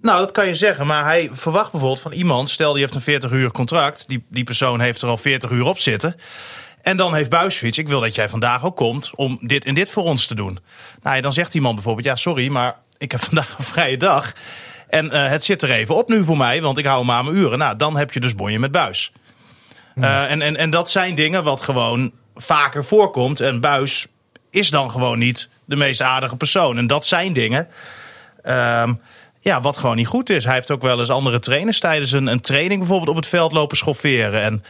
Nou, dat kan je zeggen. Maar hij verwacht bijvoorbeeld van iemand... stel die heeft een 40 uur contract. Die, die persoon heeft er al 40 uur op zitten. En dan heeft Buis zoiets. Ik wil dat jij vandaag ook komt om dit en dit voor ons te doen. Nou, ja, dan zegt iemand bijvoorbeeld... ja, sorry, maar ik heb vandaag een vrije dag... En eh, het zit er even op nu voor mij, want ik hou hem aan mijn uren. Nou, dan heb je dus bonje met buis. Eh, en, en, en dat zijn dingen wat gewoon vaker voorkomt. En buis is dan gewoon niet de meest aardige persoon. En dat zijn dingen ehm, ja, wat gewoon niet goed is. Hij heeft ook wel eens andere trainers tijdens een, een training bijvoorbeeld op het veld lopen schofferen. En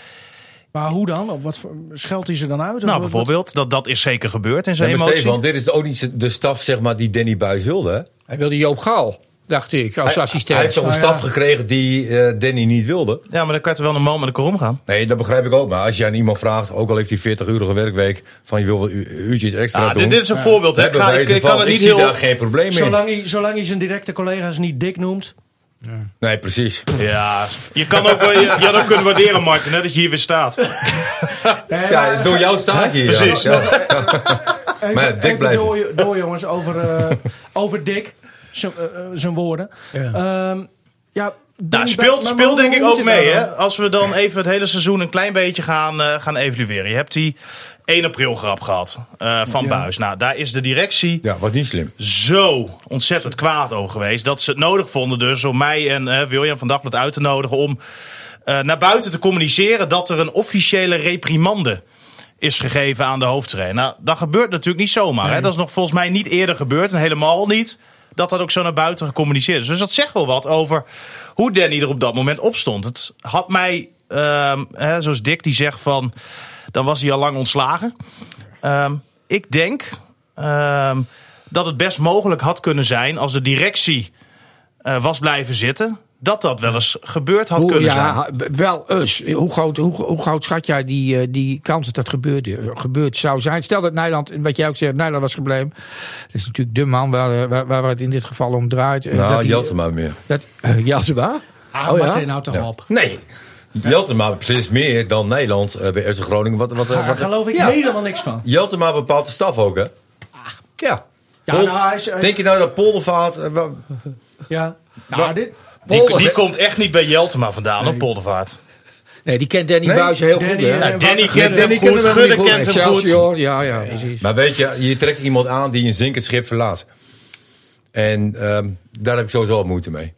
Maar hoe dan? Op wat voor, scheldt hij ze dan uit? Nou, wat- bijvoorbeeld, dat, dat is zeker gebeurd in zijn Nee, emotie. Stefan, dit is ook niet de staf zeg maar, die Danny Buis wilde. Hè? Hij wilde Joop Gal. Dacht ik, als Hij, assistent. hij heeft Nou ja. staf gekregen die eh, Danny niet wilde. Ja, maar dan kan je toch wel normaal met elkaar omgaan. Nee, dat begrijp ik ook. Maar als je aan iemand vraagt, ook al heeft hij 40-urige werkweek, van je wil u- uurtjes extra Ah, doen. dit, dit is een voorbeeld. Hè. Ik, ga, kan het ik niet zie heel... daar geen probleem in. Zolang hij, zolang hij zijn directe collega's niet dik noemt. Nee, precies. Ja, je kan ook wel, je, je had ook kunnen waarderen, Martin, hè, dat je hier weer staat. Ja, door jou sta ik hier. ja. Precies. Ja. Even, Maar ja, Dick even blijven. door, door, jongens, over, eh, over Dick. Zijn eh, eh, zijn woorden. Ja. Ehm, ja, Nou, speelt, speelt denk ik ook mee, hè? Als we dan even het hele seizoen een klein beetje gaan, eh, gaan evalueren. Je hebt die 1 april grap gehad eh, van Ja. Buis. Nou, daar is de directie ja, was niet slim. zo ontzettend kwaad over geweest. Dat ze het nodig vonden dus om mij en William van Dagblad uit te nodigen om eh, naar buiten te communiceren dat er een officiële reprimande is gegeven aan de hoofdtrainer. Nou, dat gebeurt natuurlijk niet zomaar. Hè? Dat is nog volgens mij niet eerder gebeurd en helemaal niet dat dat ook zo naar buiten gecommuniceerd is. Dus dat zegt wel wat over hoe Danny er op dat moment op stond. Het had mij, ehm, hè, zoals Dick die zegt van, dan was hij al lang ontslagen. Ehm, ik denk ehm, dat het best mogelijk had kunnen zijn als de directie eh, was blijven zitten. Dat dat wel eens gebeurd had Hoe, kunnen ja, zijn. wel eens. Hoe groot, hoe, hoe groot schat jij die, eh, die kans dat dat gebeurd, gebeurd zou zijn? Stel dat Nederland, wat jij ook zegt, Nederland was gebleven. Dat is natuurlijk de man waar, waar, waar het in dit geval om draait. Eh, dat Nou, Jeltema meer. Dat, uh, Jeltema? Ah, Oh, ja? Martin, nou toch op. Nee. Jeltema beslist meer dan Nederland eh, bij FC Groningen. Wat, wat, Daar wat, geloof ik Ja. helemaal niks van. Jeltema bepaalt de staf ook, hè? Ja. Ja, Pol- nou, hij is- hij is- Denk je nou dat Poldervaart... eh, Ja. Nou, dit, Die, die komt echt niet bij Jeltema vandaan, op Poldervaart. Nee, die kent Danny Nee, heel Danny, goed. hè? Ja, Danny kent Danny hem kennen goed, Gudde kent hem goed. Ja, ja, precies. Maar weet je, je trekt iemand aan die een zinkend schip verlaat. En ehm, daar heb ik sowieso moeite mee.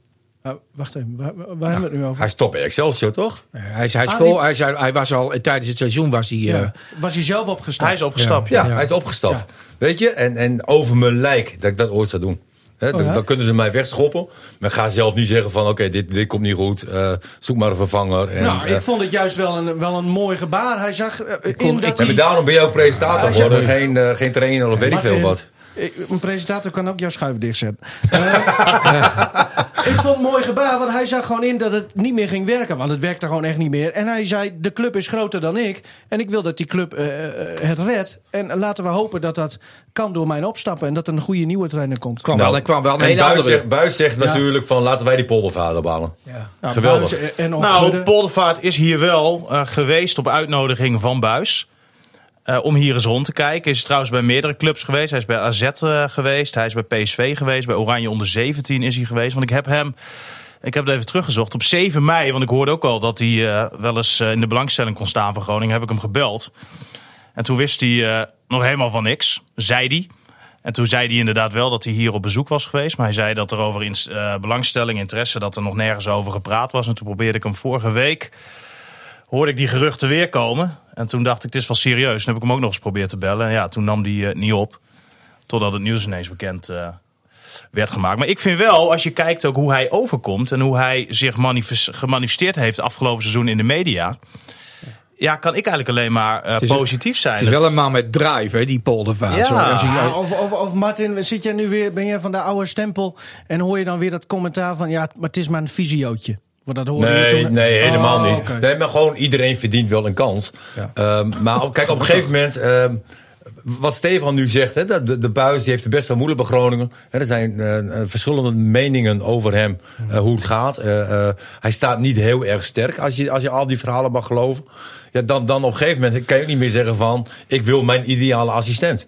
Oh, wacht even, waar, waar hebben we het nu over? Hij stopt bij Excelsior, toch? Hij, is, hij, is Ah, vol, hij, is, hij was al tijdens het seizoen was hij. eh. Was hij zelf opgestapt? Hij is opgestapt. Ja, Ja. hij is opgestapt. Weet je? En, en over mijn lijk dat ik dat ooit zou doen. Oh, ja? dan kunnen ze mij wegschoppen. Maar ga zelf niet zeggen van oké, dit, dit komt niet goed. eh, zoek maar een vervanger. En, nou, eh, ik vond het juist wel een, wel een mooi gebaar. Hij zag eh, kon- dat ik- hij... maar daarom ben je ook presentator geworden. Geen, eh, geen trainer of weet ik veel wat. Een presentator kan ook jouw schuif dichtzetten. Ik vond het een mooi gebaar, want hij zag gewoon in dat het niet meer ging werken. Want het werkte gewoon echt niet meer. En hij zei, de club is groter dan ik. En ik wil dat die club eh, eh, het redt. En laten we hopen dat dat kan door mijn opstappen. En dat er een goede nieuwe trainer komt. kwam wel, er kwam wel een Nou, en hele Buis zegt, Buis zegt natuurlijk van laten wij die poldervader opbalen. Nou, Geweldig. Buis en- Nou. Poldervaart is hier wel eh, geweest op uitnodiging van Buis. Eh, om hier eens rond te kijken. Is trouwens bij meerdere clubs geweest. Hij is bij AZ eh, geweest. Hij is bij PSV geweest. Bij Oranje onder 17 is hij geweest. Want ik heb hem. Ik heb het even teruggezocht. Op 7 mei, want ik hoorde ook al dat hij eh, wel eens in de belangstelling kon staan voor Groningen. Heb ik hem gebeld. En toen wist hij nog helemaal van niks. Zei hij. En toen zei hij inderdaad wel dat hij hier op bezoek was geweest. Maar hij zei dat er over eh, belangstelling, interesse, dat er nog nergens over gepraat was. En toen probeerde ik hem vorige week hoorde ik die geruchten weer komen. En toen dacht ik, het is wel serieus. Toen heb ik hem ook nog eens geprobeerd te bellen. En ja, toen nam die eh, niet op. Totdat het nieuws ineens bekend eh, werd gemaakt. Maar ik vind wel, als je kijkt ook hoe hij overkomt... en hoe hij zich manifes- gemanifesteerd heeft afgelopen seizoen in de media... Ja, kan ik eigenlijk alleen maar eh, is- positief zijn. Het is wel een man met drive, hè, die poldervaart. Ja. Zo, Ja, of, of, of Martin, zit jij nu weer, ben jij van de oude stempel en hoor je dan weer dat commentaar van ja, maar het is maar een visiootje. Want dat hoorde je Nee, toen. nee, helemaal Oh, niet. Nee, maar gewoon iedereen verdient wel een kans. Ja. Ehm, maar kijk, op een gegeven moment... ehm, wat Stefan nu zegt, hè, de, de buis die heeft het best wel moeilijk bij Groningen. Er zijn eh, eh, verschillende meningen over hem, eh, hoe het gaat. Hij staat niet heel erg sterk, als je, als je al die verhalen mag geloven. Ja, dan, dan op een gegeven moment kan je ook niet meer zeggen van... ik wil mijn ideale assistent.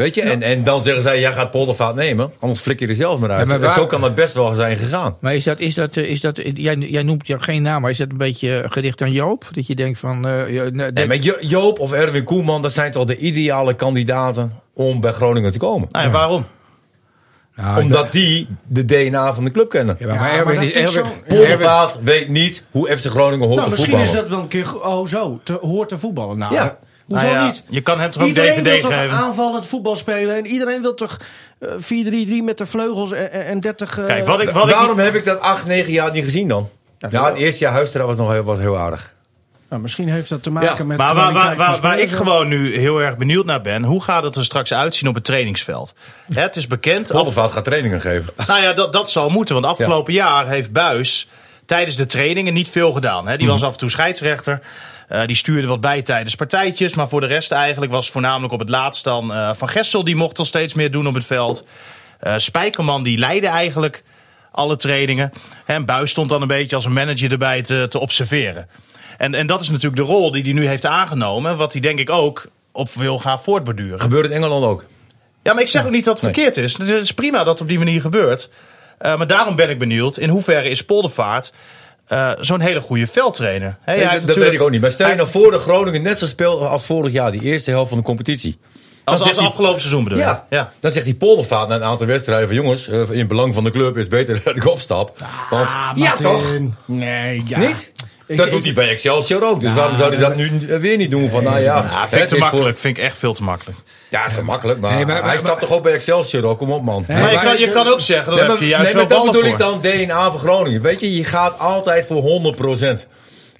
Weet je, en, en dan zeggen zij, jij gaat Poldervaart nemen, anders flik je er zelf maar uit. Ja, maar En waar- zo kan het best wel zijn gegaan. Maar is dat, is dat, eh, is dat jij, jij noemt ja geen naam, maar is dat een beetje gericht aan Joop? Dat je denkt van. eh, ja, nee, maar Jo- Joop of Erwin Koeman, dat zijn toch de ideale kandidaten om bij Groningen te komen. Nou ja, waarom? Nou, Omdat die de DNA van de club kennen. Ja, maar, Ja, maar Erwin dat is. weet niet hoe FC Groningen hoort Nou, te misschien voetballen. is dat wel een keer oh zo, te, hoort te voetballen. Nou, Ja. Hoezo Nou ja, niet? Je kan hem toch ook Iedereen wil DVD toch geven? aanvallend voetbal spelen en iedereen wil toch eh, 4-3-3 met de vleugels en, en- en 30. eh, Kijk, wat ik, wat ik, Waarom heb ik dat acht, negen jaar niet gezien dan? Ja, het eerste jaar Huistera was nog heel, was heel aardig. Nou, misschien heeft dat te maken Ja, met Maar waar, waar, waar, ik gewoon nu heel erg benieuwd naar ben, hoe gaat het er straks uitzien op het trainingsveld? Het is bekend. af- Poldervaart gaat trainingen geven. nou ja, dat, dat zal moeten. Want afgelopen jaar heeft Buis tijdens de trainingen niet veel gedaan. Hè. Die was af en toe scheidsrechter. Eh, die stuurde wat bij tijdens partijtjes. Maar voor de rest eigenlijk was voornamelijk op het laatst dan eh, Van Gessel. Die mocht al steeds meer doen op het veld. Eh Spijkerman die leidde eigenlijk alle trainingen. En Buis stond dan een beetje als een manager erbij te, te observeren. En, en dat is natuurlijk de rol die hij nu heeft aangenomen. Wat hij denk ik ook op wil gaan voortborduren. Gebeurt in Engeland ook. Ja, maar ik zeg ook niet dat het verkeerd is. Het is prima dat het op die manier gebeurt. Maar daarom ben ik benieuwd, in hoeverre is Poldervaart eh, zo'n hele goede veldtrainer? Nee, dat, weet ik ook niet. Maar stel je nou voor dat Groningen net zo speelt als vorig jaar, die eerste helft van de competitie. Als, Dan als afgelopen seizoen bedoel je? Ja. ja. Dan zegt die Poldervaart na een aantal wedstrijden van jongens, eh, in belang van de club is het beter dat ik opstap. Want, ja Martin. toch? Nee, ja. Niet? Ik- dat ik- doet hij bij Excelsior ook. Dus waarom zou hij dat nu weer niet doen? Van, nou ja, Ja, vind te makkelijk. Vind ik echt veel te makkelijk. Ja, te makkelijk. Maar, Nee, maar- hij maar- stapt toch ook bij Excelsior ook? Kom op, man. Nee, maar je kan, je kan ook zeggen, dan Nee, heb maar, je juist nee, wel maar dat bedoel voor. ik dan DNA van Groningen. Weet je, je gaat altijd voor 100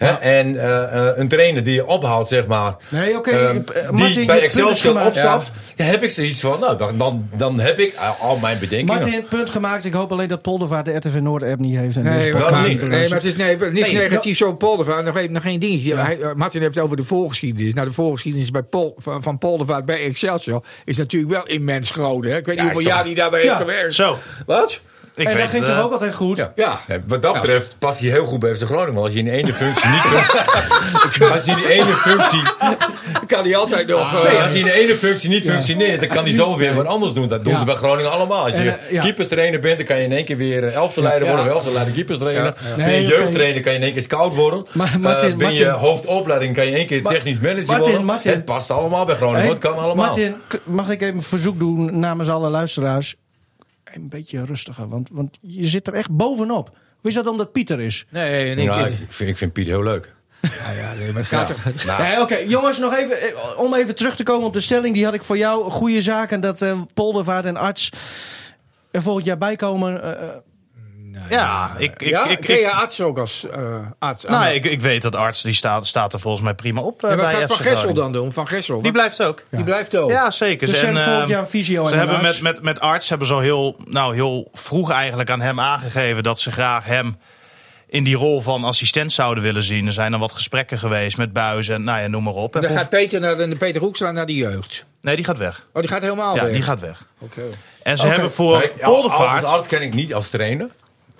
Hè? En eh, eh, een trainer die je ophaalt, zeg maar. Nee, oké, ehm, eh, die Martin, bij Excelsior opstapt. Ja. heb ik zoiets van, nou, dan, dan, dan heb ik al mijn bedenkingen. Martin, punt gemaakt. Ik hoop alleen dat Poldervaart de RTV Noord-app niet heeft. En Nee, maar, podcast niet. nee, maar het is, nee, negatief zo Poldervaart. Nog, even, nog één dingetje. Ja. Hij, Martin heeft het over de voorgeschiedenis. Nou, de voorgeschiedenis bij Pol, van, van Poldervaart bij Excelsior is natuurlijk wel immens groot. Hè? Ik weet niet hoeveel jaar hij daarbij Ja. heeft gewerkt. Zo, Wat? Ik en dat ging het, toch eh, ook altijd goed? Ja. Ja. Nee, wat dat betreft past hij heel goed bij FC Groningen. Want als je in de ene functie niet functioneert... als je in die ene functie... Kan hij altijd nog... eh, Nee, als hij in de ene functie niet functioneert... dan kan hij zo weer wat anders doen. Dat doen Ja. ze bij Groningen allemaal. Als je En, eh, ja. keeperstrainer bent... dan kan je in één keer weer eh, elfteleider Ja. worden. Elfteleider keeperstrainer. Ja. Ben je jeugdtrainer... kan je in één keer scout worden. Maar- Eh, Martin, ben je Martin. hoofdopleiding... kan je in één keer technisch manager Martin, worden. Martin. Het past allemaal bij Groningen. Hey, het kan allemaal. Martin, mag ik even een verzoek doen namens alle luisteraars? Een beetje rustiger, want, want je zit er echt bovenop. Of is dat omdat Pieter is? Nee, nee, Ja, ik, ik, vind, ik vind Piet heel leuk. ja, ja, nee, maar het gaat toch... Nou, Nee, Oké, jongens, nog even, eh, om even terug te komen op de stelling. Die had ik voor jou. Goede zaken dat eh, Poldervaart en Arts er volgend jaar bij komen. eh, Ja, ik, ik, ja, ik, ken ik, je arts ook als eh, arts? nou, ik, ik weet dat arts die staat, staat er volgens mij prima op. en wat gaat FC Van Gessel dan doen? Van Gessel? Die wat- blijft ook. die blijft ook. Ja, zeker. dus Ze- zijn en, volgend ehm, jaar een visio en Ze hebben arts. met, met, met arts hebben ze al heel, nou, heel vroeg eigenlijk aan hem aangegeven dat ze graag hem in die rol van assistent zouden willen zien. Er zijn dan wat gesprekken geweest met Buis en nou ja, noem maar op. En Dan gaat Peter, naar de, Peter Hoekstra naar de jeugd. Nee, die gaat weg. Oh, die gaat helemaal Ja, weg. die gaat weg. Oké. En ze hebben voor Nee, Poldervaart... Ken ik niet als trainer.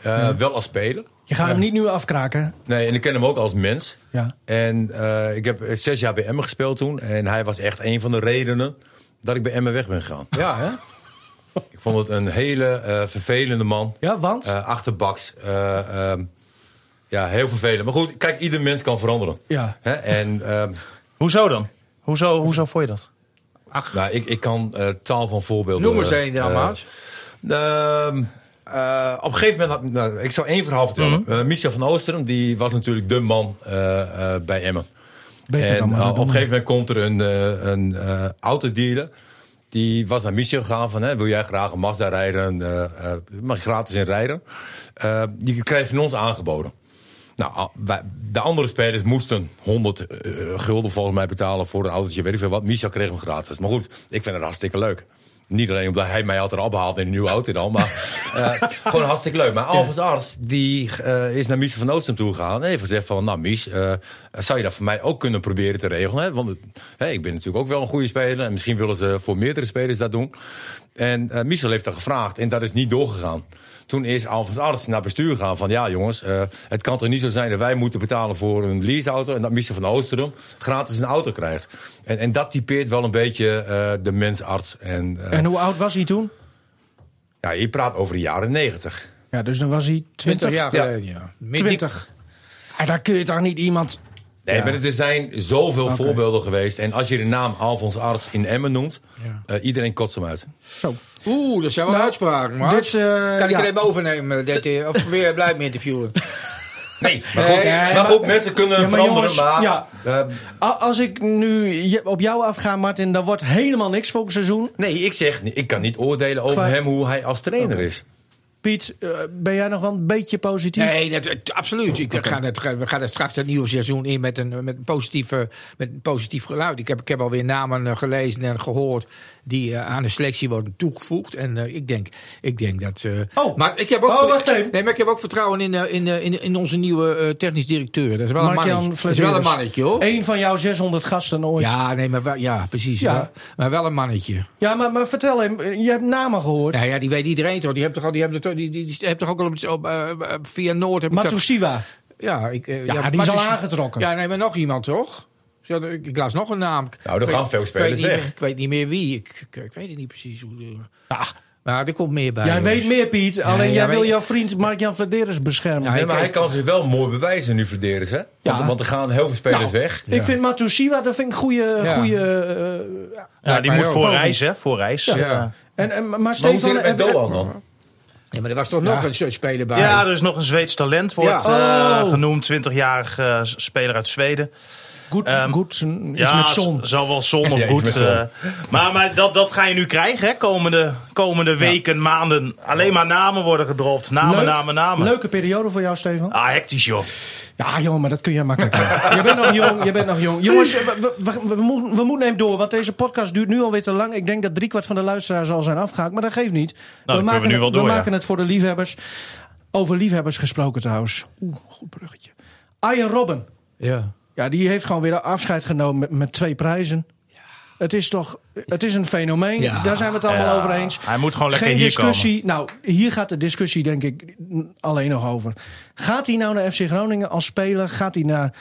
Eh, Wel als speler. je gaat hem niet nu afkraken. Nee, en ik ken hem ook als mens. Ja. En eh, ik heb zes jaar bij Emmen gespeeld toen. En hij was echt een van de redenen dat ik bij Emmen weg ben gegaan. Ja, hè? Ik vond het een hele eh, vervelende man. Ja, want? Eh, achterbaks. eh, ehm, ja, heel vervelend. Maar goed, kijk, ieder mens kan veranderen. Ja. Hè? En ehm, Hoezo dan? Hoezo, hoezo vond je dat? nou, ik, ik kan eh, taal van voorbeelden... Noem eens één dan, eh, op een gegeven moment, had, nou, ik zal één verhaal vertellen. Eh, Michel van Oosteren, die was natuurlijk de man eh, bij Emmen. Beter en dan op een gegeven moment komt er een, een autodealer. Die was naar Michel gegaan van, hè, wil jij graag een Mazda rijden? mag je gratis in rijden? Die krijg je van ons aangeboden. Nou, de andere spelers moesten 100 eh, gulden volgens mij betalen voor een autootje, weet ik veel wat. Michel kreeg hem gratis. Maar goed, ik vind het hartstikke leuk. Niet alleen omdat hij mij altijd ophaalt in een nieuwe auto dan, maar eh, gewoon hartstikke leuk. Maar Alphonse Arts, die eh, is naar Mies van Oostem toe gegaan en heeft gezegd van, nou Mies, eh, zou je dat voor mij ook kunnen proberen te regelen? Hè? Want ik ben natuurlijk ook wel een goede speler en misschien willen ze voor meerdere spelers dat doen. En Michel heeft dat gevraagd en dat is niet doorgegaan. Toen is Alphonse Arts naar bestuur gegaan van... ja jongens, eh, het kan toch niet zo zijn dat wij moeten betalen voor een leaseauto... en dat Michel van Oosteren gratis een auto krijgt. En, en dat typeert wel een beetje eh, de mensarts. En, eh, En hoe oud was hij toen? ja, je praat over de jaren negentig. Ja, dus dan was hij 20. 20 jaar Ja. geleden, ja. Meer 20. En daar kun je toch niet iemand... Nee, Ja. maar er zijn zoveel voorbeelden geweest. En als je de naam Alphonse Arts in Emmen noemt... Ja. eh, iedereen kotst hem uit. Zo. Oeh, dat zijn wel Nou, uitspraken, man. dit, eh, kan ik ja. er even overnemen? Dat, eh, of weer blijf me interviewen? Nee, maar goed, Nee, maar maar- goed mensen kunnen Ja, maar veranderen. jongens, maar ja. eh, A- Als ik nu op jou afga, Martin, dan wordt helemaal niks volgend seizoen. nee, ik zeg, ik kan niet oordelen over Qua- hem hoe hij als trainer is. Piet, eh, ben jij nog wel een beetje positief? Nee, dat, absoluut. Ik ga het, we gaan het straks het nieuwe seizoen in met een, met een, positieve, met een positief geluid. Ik heb, ik heb alweer namen eh, gelezen en gehoord die eh, aan de selectie worden toegevoegd. En eh, ik, denk, ik denk dat. eh, Oh. maar ik heb ook, Oh, wacht even. Nee, maar ik heb ook vertrouwen in, in, in, in onze nieuwe technisch directeur. Dat is wel een mannetje. Dat is wel een mannetje hoor. Eén van jouw 600 gasten ooit. Ja, Ja, nee, maar wel, ja, precies. Ja. Ja. Maar wel een mannetje. maar, maar vertel hem, je hebt namen gehoord. Ja, ja, die weet iedereen toch? Die hebt toch, al- die hebben toch, die, die, die heeft toch ook al op, op, via Noord. Matusiwa. ja, ik, Ja, die is al aangetrokken. Ja, nee, maar nog iemand toch? Ik, ik las nog een naam. Nou, er Ik gaan weet- veel spelers weg. meer- ik weet niet meer wie. Ik, ik, ik weet het niet precies hoe. de- Ach, Maar er komt meer bij. jij jongens. weet meer, Piet. Alleen ja, jij weet- wil jouw vriend Mark-Jan Vladeris beschermen. Ja, Nee, maar hij kan zich wel mooi bewijzen nu Flederis, hè? Want, Ja. want er gaan heel veel spelers Nou, weg. Ik vind Matusiwa, dat vind ik goede... Ja. goede eh, Ja, die moet voor reis, hè? Voor reis. Ja. Ja. en, en, maar Maar hoe Stefan... zit het met heb- Doan dan? Ja, maar er was toch nog een soort speler bij. Ja, er is nog een Zweeds talent, wordt Ja. eh, Oh. genoemd. 20-jarig eh, speler uit Zweden. Goed, Ehm, goed, Ja, met zon. zal wel zon of Ja, goed. eh, maar maar dat, dat ga je nu krijgen, hè? Komende, komende weken, maanden. Alleen maar namen worden gedropt. Namen, Leuk. namen, namen. Leuke periode voor jou, Stefan. Ah, hectisch, joh. Ja, jongen, maar dat kun je makkelijk. doen. je bent nog jong, je bent nog jong. Jongens, we, we, we, we moeten, we moeten hem door, want deze podcast duurt nu alweer te lang. Ik denk dat driekwart van de luisteraars al zijn afgehaakt, maar dat geeft niet. kunnen we maken, nu het, wel door, we ja. maken het voor de liefhebbers. Over liefhebbers gesproken trouwens. Oeh, goed bruggetje. Arjen Robben. Ja. Ja, die heeft gewoon weer afscheid genomen met, met twee prijzen. Het is toch, het is een fenomeen. Ja. Daar zijn we het allemaal Ja, over eens. Hij moet gewoon lekker Geen hier discussie. Nou, hier gaat de discussie denk ik alleen nog over. Gaat hij nou naar FC Groningen als speler? Gaat hij naar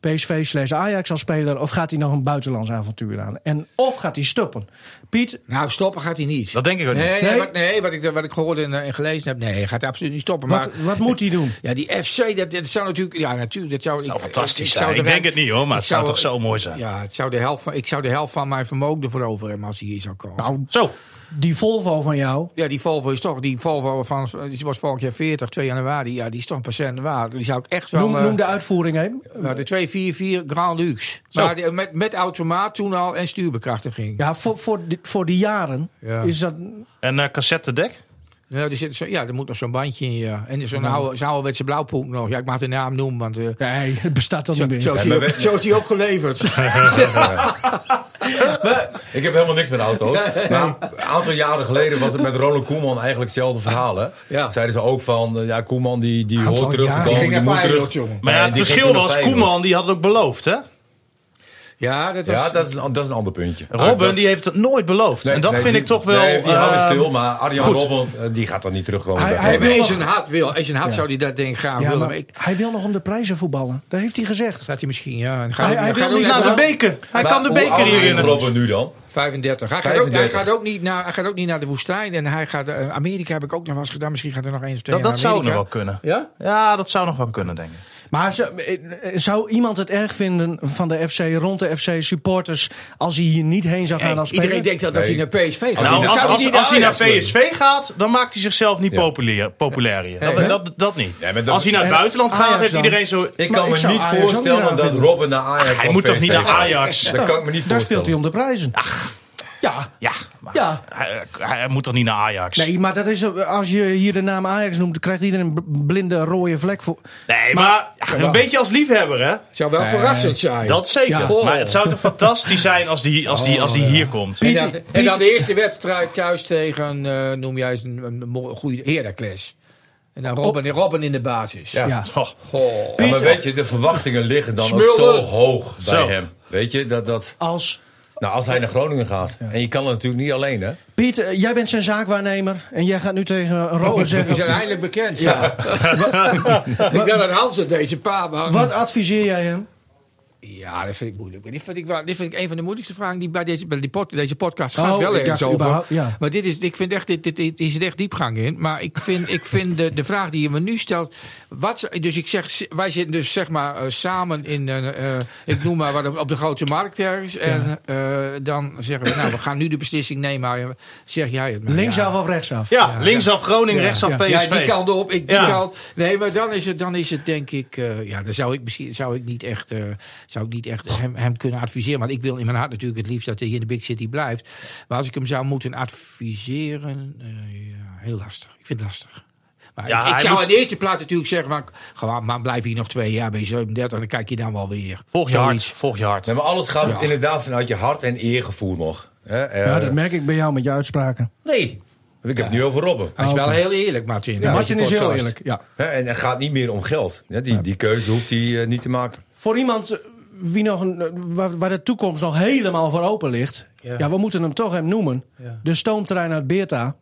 PSV slash Ajax als speler? Of gaat hij nog een buitenlands avontuur aan? En of gaat hij stoppen? Piet, Nou, stoppen gaat hij niet. Dat denk ik ook niet. Nee, Nee? nee, wat, nee wat, ik, wat ik gehoord en, eh, en gelezen heb. Nee, hij gaat absoluut niet stoppen. wat, maar, wat moet hij doen? Ja, die FC, dat, dat zou natuurlijk. Ja, natuurlijk. Dat zou, zou ik- fantastisch zou zijn. de Ik denk het niet, hoor, maar het zou toch zo mooi zijn. Ja, het zou de helft van, ik zou de helft van mijn vermogen ervoor over hebben als hij hier zou komen. Nou, Zo. Die Volvo van jou. ja, die Volvo is toch. Die Volvo van. Die was vorig jaar 40, 2 januari. Ja, die is toch een patiënt waard. Die zou ik echt wel. Noem, eh, noem de uitvoering heen. nou, de 244 Grand Luxe. Zo. Maar die- met, met automaat toen al en stuurbekrachtiging. Ja, voor, voor, die, voor die jaren Ja. is dat... En eh cassettedek? Ja, er, zit zo, ja, er moet nog zo'n bandje in, ja. En zo'n oude, zo'n ouderwetse blauwpoek nog. Ja, ik mag de naam noemen, want... eh, Nee, het bestaat dan zo, niet meer. zo, is maar ook, we- zo is die ook geleverd. Ik heb helemaal niks met auto's. Maar een aantal jaren geleden was het met Ronald Koeman eigenlijk hetzelfde verhaal. Hè? Ja. Zeiden ze ook van, eh, ja, Koeman die, die hoort terug te komen. Die moet terug. jongen. Maar ja, het verschil was. Koeman die had het ook beloofd, hè? Ja, dat was... Ja, dat is, een, dat is een ander puntje. Robben dat- die heeft het nooit beloofd. Nee, en dat nee, vind die- ik toch wel... Nee, die houden eh, stil, maar Arjan goed. Robben eh, die gaat dan niet terugkomen. Hij- hij Hij wil nog- in zijn hart wil. In zijn hart zou hij dat ik graag Ja, willen. maar Maar ik, hij wil nog om de prijzen voetballen. Dat heeft hij gezegd. gaat hij misschien, ja. En gaat Hij- gaat wil niet naar de beker. Hij Maar kan de beker hier is winnen. Robben nu dan? 35. Hij gaat, ook, hij, 35. gaat ook niet naar, hij gaat ook niet naar de woestijn. En hij gaat... eh, Amerika heb ik ook nog wel eens gedaan. Misschien gaat er nog één of twee Dat, dat zou nog wel kunnen. Ja? Ja, dat zou nog wel kunnen, denk ik. Maar zou, eh, zou iemand het erg vinden van de FC, rond de FC supporters, als hij hier niet heen zou gaan Hey, als speler? iedereen denkt dat, dat Nee. hij naar PSV gaat. Als Nou, hij- als, hij naar? PSV gaat, dan maakt hij zichzelf niet Ja. populair, populair hier. Nee, dat, dat, dat niet. Ja, als hij naar het en buitenland Ajax gaat, heeft dan? iedereen zo... Ik kan ik me niet Ajax voorstellen dat. Robben naar Ajax hij of moet toch niet naar gaat. Ajax? Dat kan ik me niet Daar speelt hij voorstellen. om de prijzen. Ja, Ja, maar ja. Hij, hij moet toch niet naar Ajax? Nee, maar dat is, eh, als je hier de naam Ajax noemt, dan krijgt iedereen een blinde rode vlek voor. Nee, maar, ja, een beetje als liefhebber, hè? Het zou wel verrassend zijn. Dat zeker. Ja. Oh. Maar het zou toch fantastisch zijn als die, als die, als die hier komt. En dan, en dan de eerste wedstrijd thuis tegen, eh, noem jij eens een, goede Heracles. En dan Robben, Robben in de basis. Ja. Ja. Oh, Oh. Ja, maar weet je, de verwachtingen liggen dan ook zo hoog bij Zo. hem. Weet je, dat, dat, Als nou, als hij naar Groningen gaat. En je kan het natuurlijk niet alleen, hè? Piet, eh, jij bent zijn zaakwaarnemer en jij gaat nu tegen Robben Oh, die zijn zeggen. eindelijk bekend. Ja. ik dacht dat Hans het deze paar man. Wat adviseer jij hem? Ja, dat vind ik moeilijk. Dit vind ik, wel, dit vind ik een van de moeilijkste vragen die bij deze, bij die pod- deze podcast gaat. Oh, wel ergens over. ja. Maar dit is, ik vind echt, dit, dit, dit is er echt diepgang in. Maar ik vind, ik vind de, de vraag die je me nu stelt. Wat, dus ik zeg, wij zitten dus zeg maar eh, samen in, een, eh, ik noem maar wat, op, de grote markt ergens. En eh, dan zeggen we, nou, we gaan nu de beslissing nemen. Maar Zeg jij het maar. Linksaf ja. of rechtsaf? Ja, linksaf Groningen, Ja. rechtsaf Ja. PSV. Ja, die kant op. Ik, die Ja. kant. Nee, maar dan is het, dan is het denk ik. eh, ja, dan zou ik misschien zou ik niet echt, eh, zou ik niet echt hem, hem kunnen adviseren. Want ik wil in mijn hart natuurlijk het liefst dat hij in de Big City blijft. Maar als ik hem zou moeten adviseren. eh, ja, heel lastig. Ik vind het lastig. Maar Ja, ik, zou moet- aan de eerste plaats natuurlijk zeggen: van, gewoon, maar blijf hier nog twee jaar, je 37, dan kijk je dan wel weer. Volg je hart. Volg je hart. Nee, maar alles gaat Ja. inderdaad vanuit je hart en eergevoel nog. Hè, eh, Ja, dat merk ik bij jou met je uitspraken. Nee, ik heb het nu over Robben. Hij is wel Oké. heel eerlijk, Martin. in Martin is heel eerlijk. Ja. Hè, en het gaat niet meer om geld. Ja, die, die keuze hoeft hij eh, niet te maken. Voor iemand wie nog een, waar, waar de toekomst nog helemaal voor open ligt. Ja. Ja. we moeten hem toch hem noemen. Ja. De stoomtrein uit Beerta.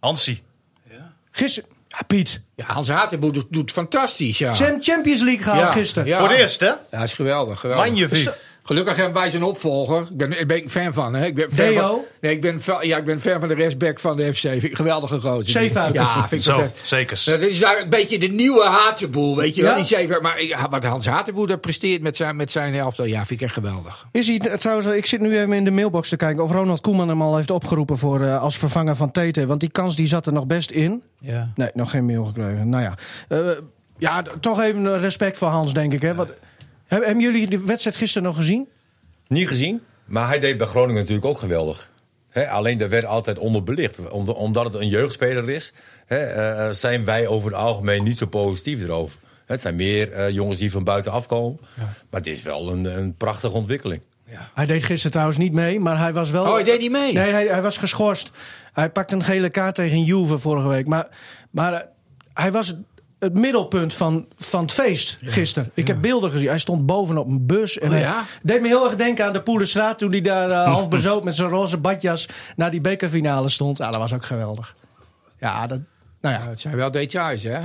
Hansie. Gisteren. Ja, Piet. Ja, Hans Hatenboer doet, doet fantastisch. Ja. Sam Champions League gehaald Ja, gisteren. ja. Voor de eerst, hè? Ja, is geweldig. geweldig. Magnifiek. Gelukkig hebben wij zijn opvolger. Ik ben, ik ben fan van. Hè. Ik ben fan Deo? van, nee, ik ben, ja, ik ben fan van de restback van de FC. Vind ik een geweldige gozer. Ja, vind ik Zo, fantastisch. zeker. Dit is eigenlijk een beetje de nieuwe Hatenboel, weet je wel. Ja? Die zeven, maar wat Hans Hatenboer daar presteert met zijn, met zijn elftal, ja, vind ik echt geweldig. Is hij, eh, trouwens, ik zit nu even in de mailbox te kijken of Ronald Koeman hem al heeft opgeroepen voor, eh, als vervanger van Tete. Want die kans die zat er nog best in. Ja. Nee, nog geen mail gekregen. Nou ja, Eh, ja toch even een respect voor Hans, denk ik. Hè? Wat, hebben, jullie de wedstrijd gisteren nog gezien? Niet gezien, maar hij deed bij Groningen natuurlijk ook geweldig. Hè, alleen daar werd altijd onderbelicht. Om- omdat het een jeugdspeler is, hè, eh, zijn wij over het algemeen niet zo positief erover. Het zijn meer eh, jongens die van buiten afkomen. Maar het is wel een, een prachtige ontwikkeling. Hij deed gisteren trouwens niet mee, maar hij was wel... Oh, hij deed niet mee? Nee, hij, hij was geschorst. Hij pakte een gele kaart tegen Juve vorige week. Maar, maar eh, hij was het middelpunt van, van het feest gisteren. Ik heb beelden gezien. Hij stond bovenop een bus. En Oh, ja? deed me heel erg denken aan de Poelenstraat... toen hij daar eh, half bezoot met zijn roze badjas... naar die bekerfinale stond. Ja, dat was ook geweldig. Ja, dat, nou ja. Het zijn wel details, hè?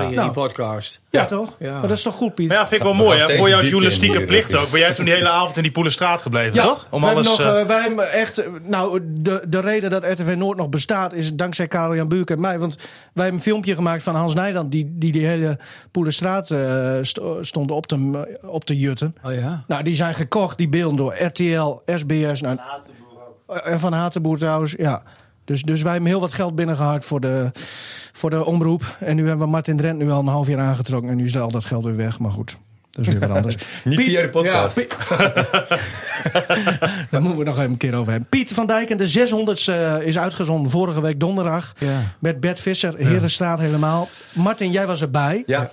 In die Nou. podcast. Ja, toch? Ja. Maar dat is toch goed, Piet? Maar ja, vind ik wel We mooi. Hè? Voor jouw in journalistieke plicht ook. Ben jij toen die hele avond in die Poelenstraat gebleven, Ja, toch? Om wij, hebben alles... nog, eh, eh, wij hebben echt, eh, nou, de, de reden dat RTV Noord nog bestaat is dankzij Karel Jan Buurk en mij. Want wij hebben een filmpje gemaakt van Hans Nijland, die die, die hele Poelenstraat eh, sto- stond op te, op te jutten. Oh ja? Nou, die zijn gekocht, die beelden door RTL, SBS nou, en Van Hatenboer trouwens. Ja. Dus, dus wij hebben heel wat geld binnengehaald voor de, voor de omroep. En nu hebben we Martin Drent nu al een half jaar aangetrokken. En nu is al dat geld weer weg. Maar goed, dat is weer wat anders. Niet Piet- via de podcast. Ja. Daar moeten we nog even een keer over hebben. Piet van Dijk en de 600ste is uitgezonden vorige week donderdag. Ja. Met Bert Visser, Herenstraat helemaal. Martin, jij was erbij. Ja.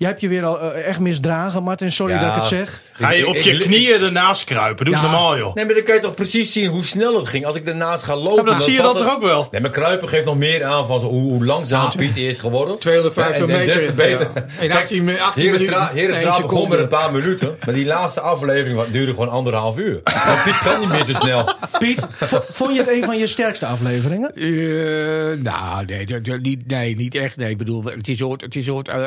Jij hebt je weer al eh, echt misdragen, Martin. Sorry Ja. dat ik het zeg. Ga je op je knieën ernaast kruipen? Doe eens Ja. normaal, joh. Nee, maar dan kan je toch precies zien hoe snel het ging. Als ik daarnaast ga lopen... Ja, maar dat zie je dan toch ook wel? Nee, maar Kruipen geeft nog meer aan van hoe, hoe langzaam Ja. Piet is geworden. 250 En- en des te meter. beter. Ja. In 18 mi- 18 Herenstraat, minuten. Begon met een paar minuten. Maar die laatste aflevering duurde gewoon anderhalf uur. Maar Piet kan niet meer zo snel. Piet, vo- vond je het een van je sterkste afleveringen? Eh, nou, nee, dat- dat niet, nee, niet echt. Nee, ik bedoel, het is ooit, het is ooit eh,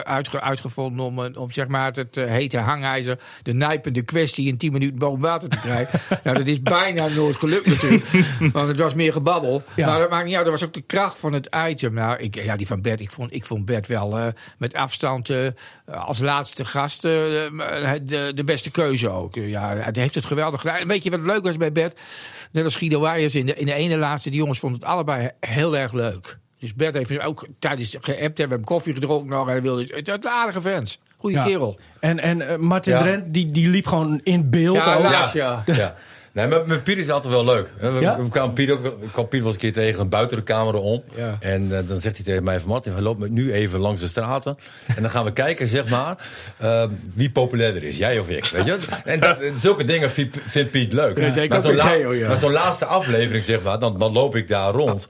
om, een- om zeg maar, het eh, hete hangijzer, de nijpende kwestie in 10 minuten boven water te krijgen. nou, dat is bijna nooit gelukt natuurlijk, want het was meer gebabbel. Ja. Maar dat maakt niet uit, dat was ook de kracht van het item. Nou, ik, ja, die van Bert, ik vond, ik vond Bert wel eh, met afstand eh, als laatste gast eh, de, de beste keuze ook. Ja, hij heeft het geweldig gedaan. En weet je wat leuk was bij Bert? Net als Guido Wijers in de, in de ene laatste, die jongens vonden het allebei heel erg leuk. Dus Bert heeft ook tijdens geappt, we hebben koffie gedronken nog. En hij wilde, het aardige fans. Goeie Ja. kerel. En, en eh, Martin Ja. Drent, die, die liep gewoon in beeld. Ja, laatst, ja. ja. Nee, maar met Piet is altijd wel leuk. We, Ja? we kwamen Piet ook, ik kwam Piet wel eens een keer tegen buiten de camera om. Ja. En eh, dan zegt hij tegen mij van Martin, hij loopt met nu even langs de straten. En dan gaan we kijken, zeg maar, eh, wie populairder is, jij of ik. Weet je? En dat, zulke dingen vindt Piet leuk. Ja, maar zo'n la- zo'n laatste aflevering, zeg maar, dan, dan loop ik daar rond.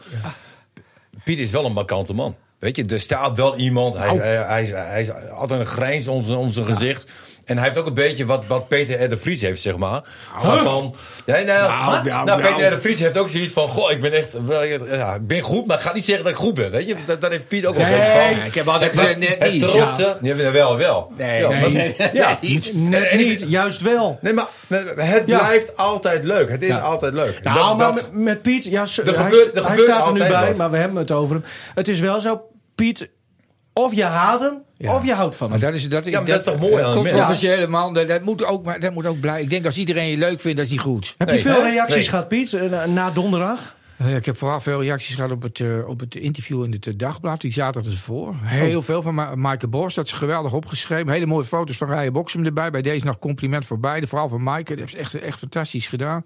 Piet is wel een markante man. Weet je, er staat wel iemand. Hij, hij, hij, is, hij altijd een grijns om zijn, om zijn gezicht. En hij heeft ook een beetje wat, wat Peter R. de Vries heeft, zeg maar. Van, van nee, nou, Nou, wat? nou, nou. Peter R. de Vries heeft ook zoiets van... Goh, ik ben echt... wel, Ja, ik ben goed, maar ik ga niet zeggen dat ik goed ben. Weet je, dat, dat heeft Piet ook Nee, een beetje van. Ja, ik heb altijd gezegd, net niet. Nee, wel, wel. Nee, Ja, nee, nee, nee, ja. niet. Net En- en- niet, juist wel. Nee, maar het Ja. blijft altijd leuk. Het is Ja. altijd leuk. Nou, Dat- maar dat- met, Piet, ja, Er hij, gebeurt- er hij staat er nu bij, wat. maar we hebben het over hem. Het is wel zo, Piet, of je haat hem, Ja. of je houdt van Maar hem. dat is, dat, Ja, maar dat is toch mooi aan een mens? controversiële man, dat, dat, moet ook, maar dat moet ook blij. Ik denk als iedereen je leuk vindt, dat is hij goed. Heb je veel hè? reacties Nee. gehad, Piet, eh, na donderdag? Eh, ik heb vooral veel reacties gehad op het, eh, op het interview in het eh, dagblad. Die zaterdag ervoor. Heel veel van Ma Maaike Borst. Dat is geweldig opgeschreven. Hele mooie foto's van Rijen Boksem erbij. Bij deze nog compliment voor beide. Vooral van Maaike. Dat is echt, echt fantastisch gedaan.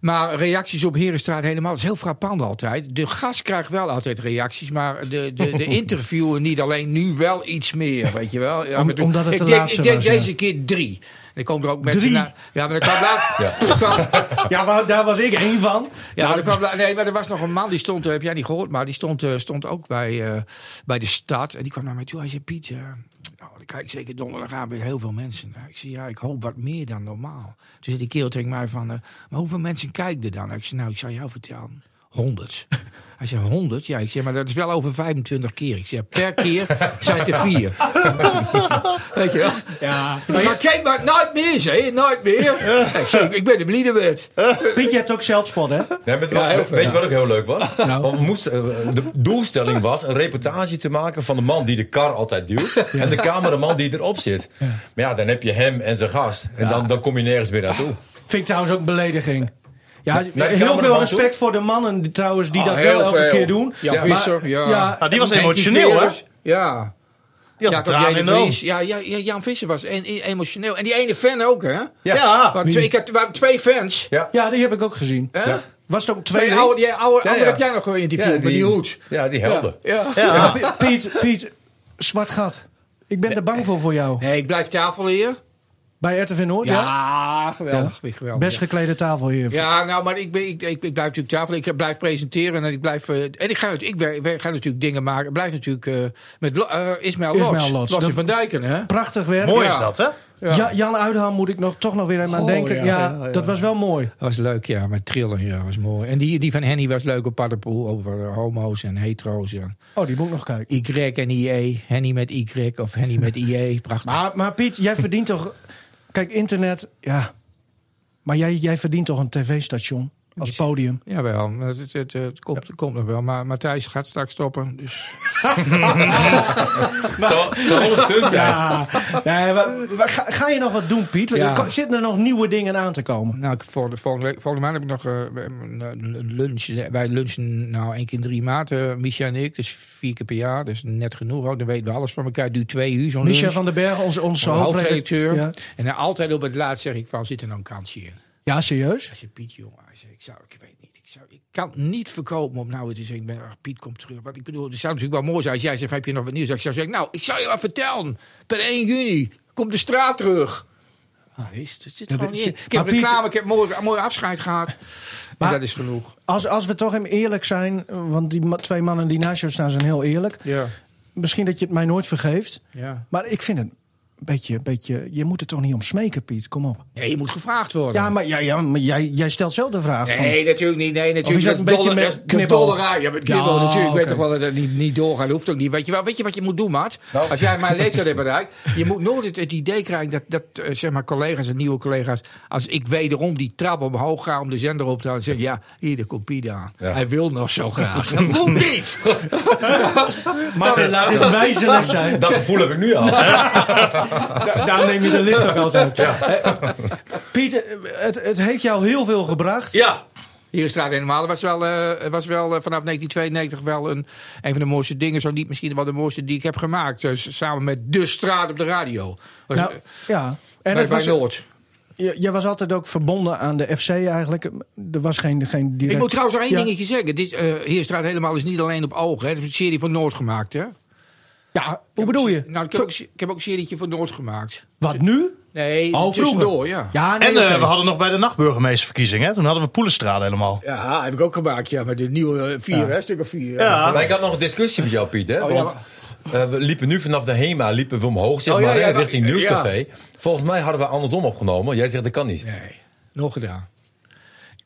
Maar reacties op Herenstraat helemaal. Dat is heel frappant altijd. De gast krijgt wel altijd reacties. Maar de, de, de interviewer niet alleen. Nu wel iets meer. Weet je wel. Om- omdat het ik de denk, laatste ik denk was, ja. deze keer drie. Er komen er ook mensen Drie? naar. Ja, maar er kwam laat. er kwam- Ja, maar daar was ik één van. ja, er kwam, nee, maar er was nog een man die stond, eh, heb jij niet gehoord, maar die stond, eh, stond ook bij, eh, bij de stad. En die kwam naar mij toe. Hij zei: Piet, nou, dan kijk ik zeker donderdag aan weer heel veel mensen. Nou, ik zei: Ja, ik hoop wat meer dan normaal. Toen zei die kerel tegen mij: van, eh, Maar hoeveel mensen kijken er dan? Ik zei: Nou, ik zal jou vertellen. 100. Hij zei 100? Ja, ik zeg, maar dat is wel over 25 keer. Ik zeg, per keer zijn het er vier. Weet je wel? Ja. Maar kijk maar, nooit meer, je, nooit meer. Ik zeg, ik ben de bliedenwet. Piet, je hebt ook zelfspot, hè? Nee, met, Ja, heel weet je ja. wat ook heel leuk was? Nou. Want we moesten, eh, de doelstelling was een reportage te maken van de man die de kar altijd duwt. En de cameraman die erop zit. Maar ja, dan heb je hem en zijn gast. En dan, dan kom je nergens meer naartoe. Vind ik trouwens ook een belediging. Ja, heel veel respect voor de mannen die, trouwens die Ah, dat heel wel elke veel. keer doen. Jan Maar- Visser, ja. ja. Nou, die was emotioneel, hè? Ja. Die had Ja, in. Vries. ja, ja, ja, Jan Visser was en, en- emotioneel. En die ene fan ook, hè? Ja. Want twee, ik had, twee fans. Ja. Ja, die heb ik ook gezien. Was het ook Twee twee? oude, die oude, Ja, andere ja. heb jij nog geïnterviewd met die hoed. Ja, die helden. Ja. Ja. Pi- Piet, Piet, zwart gat. Ik ben er bang voor voor jou. Nee, ik blijf tafelheer. Bij RTV Noord, ja? Ja, geweldig. ik geweldig. Best geklede tafelheer. Ja, nou, maar ik, ben, ik, ik, ik blijf natuurlijk tafel. Ik blijf presenteren en ik blijf. eh, en ik ga, ik, wer- ga natuurlijk dingen maken. Ik blijf natuurlijk eh, met eh, Ismaël Lots. Lots. Van Dijken, hè? Prachtig werk. Mooi Ja. is dat, hè? Ja. Ja, Jan Uitham moet ik nog, toch nog weer even aan Oh, denken. ja, Ja, ja, ja. dat was wel mooi. Dat was leuk, ja. Met trillen, ja, was mooi. En die, die van Henny was leuk op Paddenpoel. Over eh, homo's en hetero's. En Oh, die moet ik nog kijken. Y en IE. Henny met Y of Henny met IE. Prachtig. Maar, maar Piet, jij verdient toch... Kijk, internet, ja. Maar jij, jij verdient toch een tv-station als podium? Jawel, het, het, het, het komt, het komt nog wel. Maar Matthijs gaat straks stoppen. Dus. Zo, zijn. Ja. Nee, maar- maar ga, ga je nog wat doen, Piet? Ja. Er Zitten er nog nieuwe dingen aan te komen? Nou, ik, volgende, volgende, volgende maand heb ik nog eh, hebben een, een lunch. Wij lunchen nou één keer in drie maanden, Micha en ik. Dus vier keer per jaar. Dus net genoeg. Ook. Dan weten we alles van elkaar. Duurt twee uur zo'n lunch. van den Berg, onze, onze hoofdredacteur. hoofdredacteur. Ja. En dan altijd op het laatst zeg ik van, zit er nou een kansje in? Ja, serieus? Hij zei, Piet, jongen. Hij zei, ik, zou, ik weet niet. Ik, zou, ik kan niet verkopen om nou te zeggen, ik ben, ach, Piet komt terug. Want ik bedoel, het zou natuurlijk wel mooi zijn als jij zegt, heb je nog wat nieuws? Ik zou zeggen, nou, ik zou je wat vertellen. Per 1 juni komt de straat terug. Ah, is, het zit er in. zit- Ik heb Piet- reclame, ik heb mooi, mooi afscheid gehad. Maar- en dat is genoeg. Als, als we toch hem eerlijk zijn, want die twee mannen die naast jou staan zijn heel eerlijk. Ja. Misschien dat je het mij nooit vergeeft. Ja. Maar ik vind het een beetje, beetje... Je moet er toch niet om smeken, Piet? Kom op. Nee, je moet gevraagd worden. Ja, maar, ja, ja, maar jij, jij stelt zelf de vraag. van- Nee, natuurlijk niet. Nee, natuurlijk. is dat een beetje met dollerij. Ja, met Ja, natuurlijk. Ik weet toch wel dat het niet, niet doorgaat. Dat hoeft ook niet. Weet je, wel, weet je wat je moet doen, Maat? Nou. Als jij mijn leeftijd hebt bereikt. Je moet nooit het, het idee krijgen dat, dat eh, zeg maar, collega's en nieuwe collega's... als ik wederom die trap omhoog ga om de zender op te halen... zeggen ja, hier, de kopie aan. Ja. Hij wil nog zo graag. Dat moet niet! Martin, laat dit wijzelijk zijn. Dat gevoel heb ik nu al. Da- daar neem je de lift ook altijd. Eh, Piet, eh, het, het heeft jou heel veel gebracht. Ja. Hier is straat was wel, eh, was wel vanaf 1992 wel een, een van de mooiste dingen. Zo niet misschien wel de mooiste die ik heb gemaakt. Dus samen met De Straat op de radio. Was, Nou, ja. En bij, het bij was, Noord. je, je was altijd ook verbonden aan de FC eigenlijk. Er was geen, geen direct... Ik moet trouwens nog één Ja. dingetje zeggen. Dit, eh Heerstraat helemaal is niet alleen op ogen. Hè. Het is een serie voor Noord gemaakt. Hè? Ja, hoe bedoel je? Nou, ik, heb ook, ik heb ook een serietje voor Noord gemaakt. Wat nu? Nee, Oh, vroeger. tussendoor, ja. Ja, nee, En eh, we hadden nog bij de nachtburgemeesterverkiezingen. hè? Toen hadden we Poelenstrade helemaal. Ja, heb ik ook gemaakt. Ja, met de nieuwe eh, vier, hè, stuk of vier. Ja. Maar ik had nog een discussie met jou, Piet. Hè? Oh, ja, Want eh, we liepen nu vanaf de HEMA liepen we omhoog, zeg Oh, ja, maar, ja, richting ja. Nieuwscafé. Volgens mij hadden we andersom opgenomen. Jij zegt dat kan niet. Nee, nog gedaan.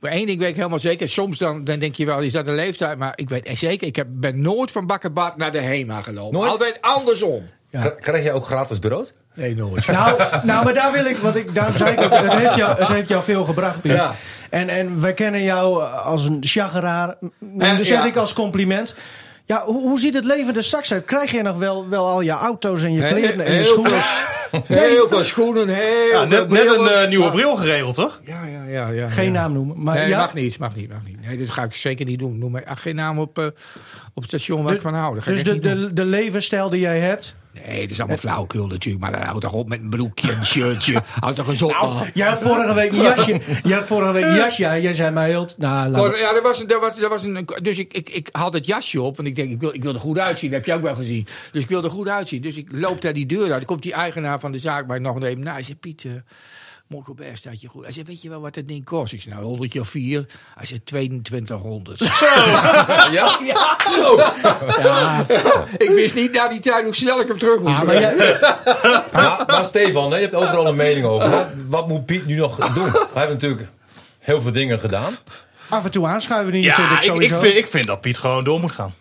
Maar één ding weet ik helemaal zeker. Soms dan, dan denk je wel, is dat een leeftijd? Maar ik weet zeker, ik heb, ben nooit van Bakkerbad naar de HEMA gelopen. Nooit? Altijd andersom. Kr- Krijg jij ook gratis brood? Nee, nooit. Nou, nou, maar daar wil ik, wat ik, daarom zei ik ook, het heeft jou, het heeft jou veel gebracht, Piet. Ja. En, en wij kennen jou als een chageraar, Ja, dat zeg ja. ik als compliment. Ja, hoe, hoe ziet het leven er straks uit? Krijg je nog wel, wel al je auto's en je kleren en je heel schoenen? Heel veel schoenen, heel Ja, veel net, net een brillen. eh, nieuwe Maar- bril geregeld, toch? Ja, ja, ja. ja Geen ja. naam noemen. Maar nee, ja, mag niet, mag niet, mag niet. Nee, dat ga ik zeker niet doen. Noem maar ach, geen naam op, eh, op het station waar ik van hou. Dat ga ik dus echt de, niet doen. de, de levensstijl die jij hebt. Nee, dat is allemaal flauwekul natuurlijk. Maar houd toch op met een broekje en een shirtje. Houd toch eens op. man. Jij had vorige week een jasje. Jij had vorige week een jasje. Jij zei mij heel. Nou, Oh, ja, er was, een- er was, er was een, dus ik, ik, ik had het jasje op, want ik denk, ik wil, ik wil er goed uitzien. Dat heb je ook wel gezien. Dus ik wil er goed uitzien. Dus ik loop daar die deur uit. Dan komt die eigenaar van de zaak bij nog even na. Hij zegt, Piet, eh mooi Colbert staat je goed. Hij zegt, weet je wel wat dat ding kost? Ik zei, nou, 100 of 4. Hij zegt, 2200. Ja? ja, zo. ik wist niet na die tijd hoe snel ik hem terug moest Ah, maar jij, Maar, maar Stefan, hè, je hebt overal een mening over. Wat moet Piet nu nog doen? Hij heeft natuurlijk heel veel dingen gedaan. af en toe aanschuiven hier vind Ja, ik ik, ik, sowieso. vind, ik vind dat Piet gewoon door moet gaan.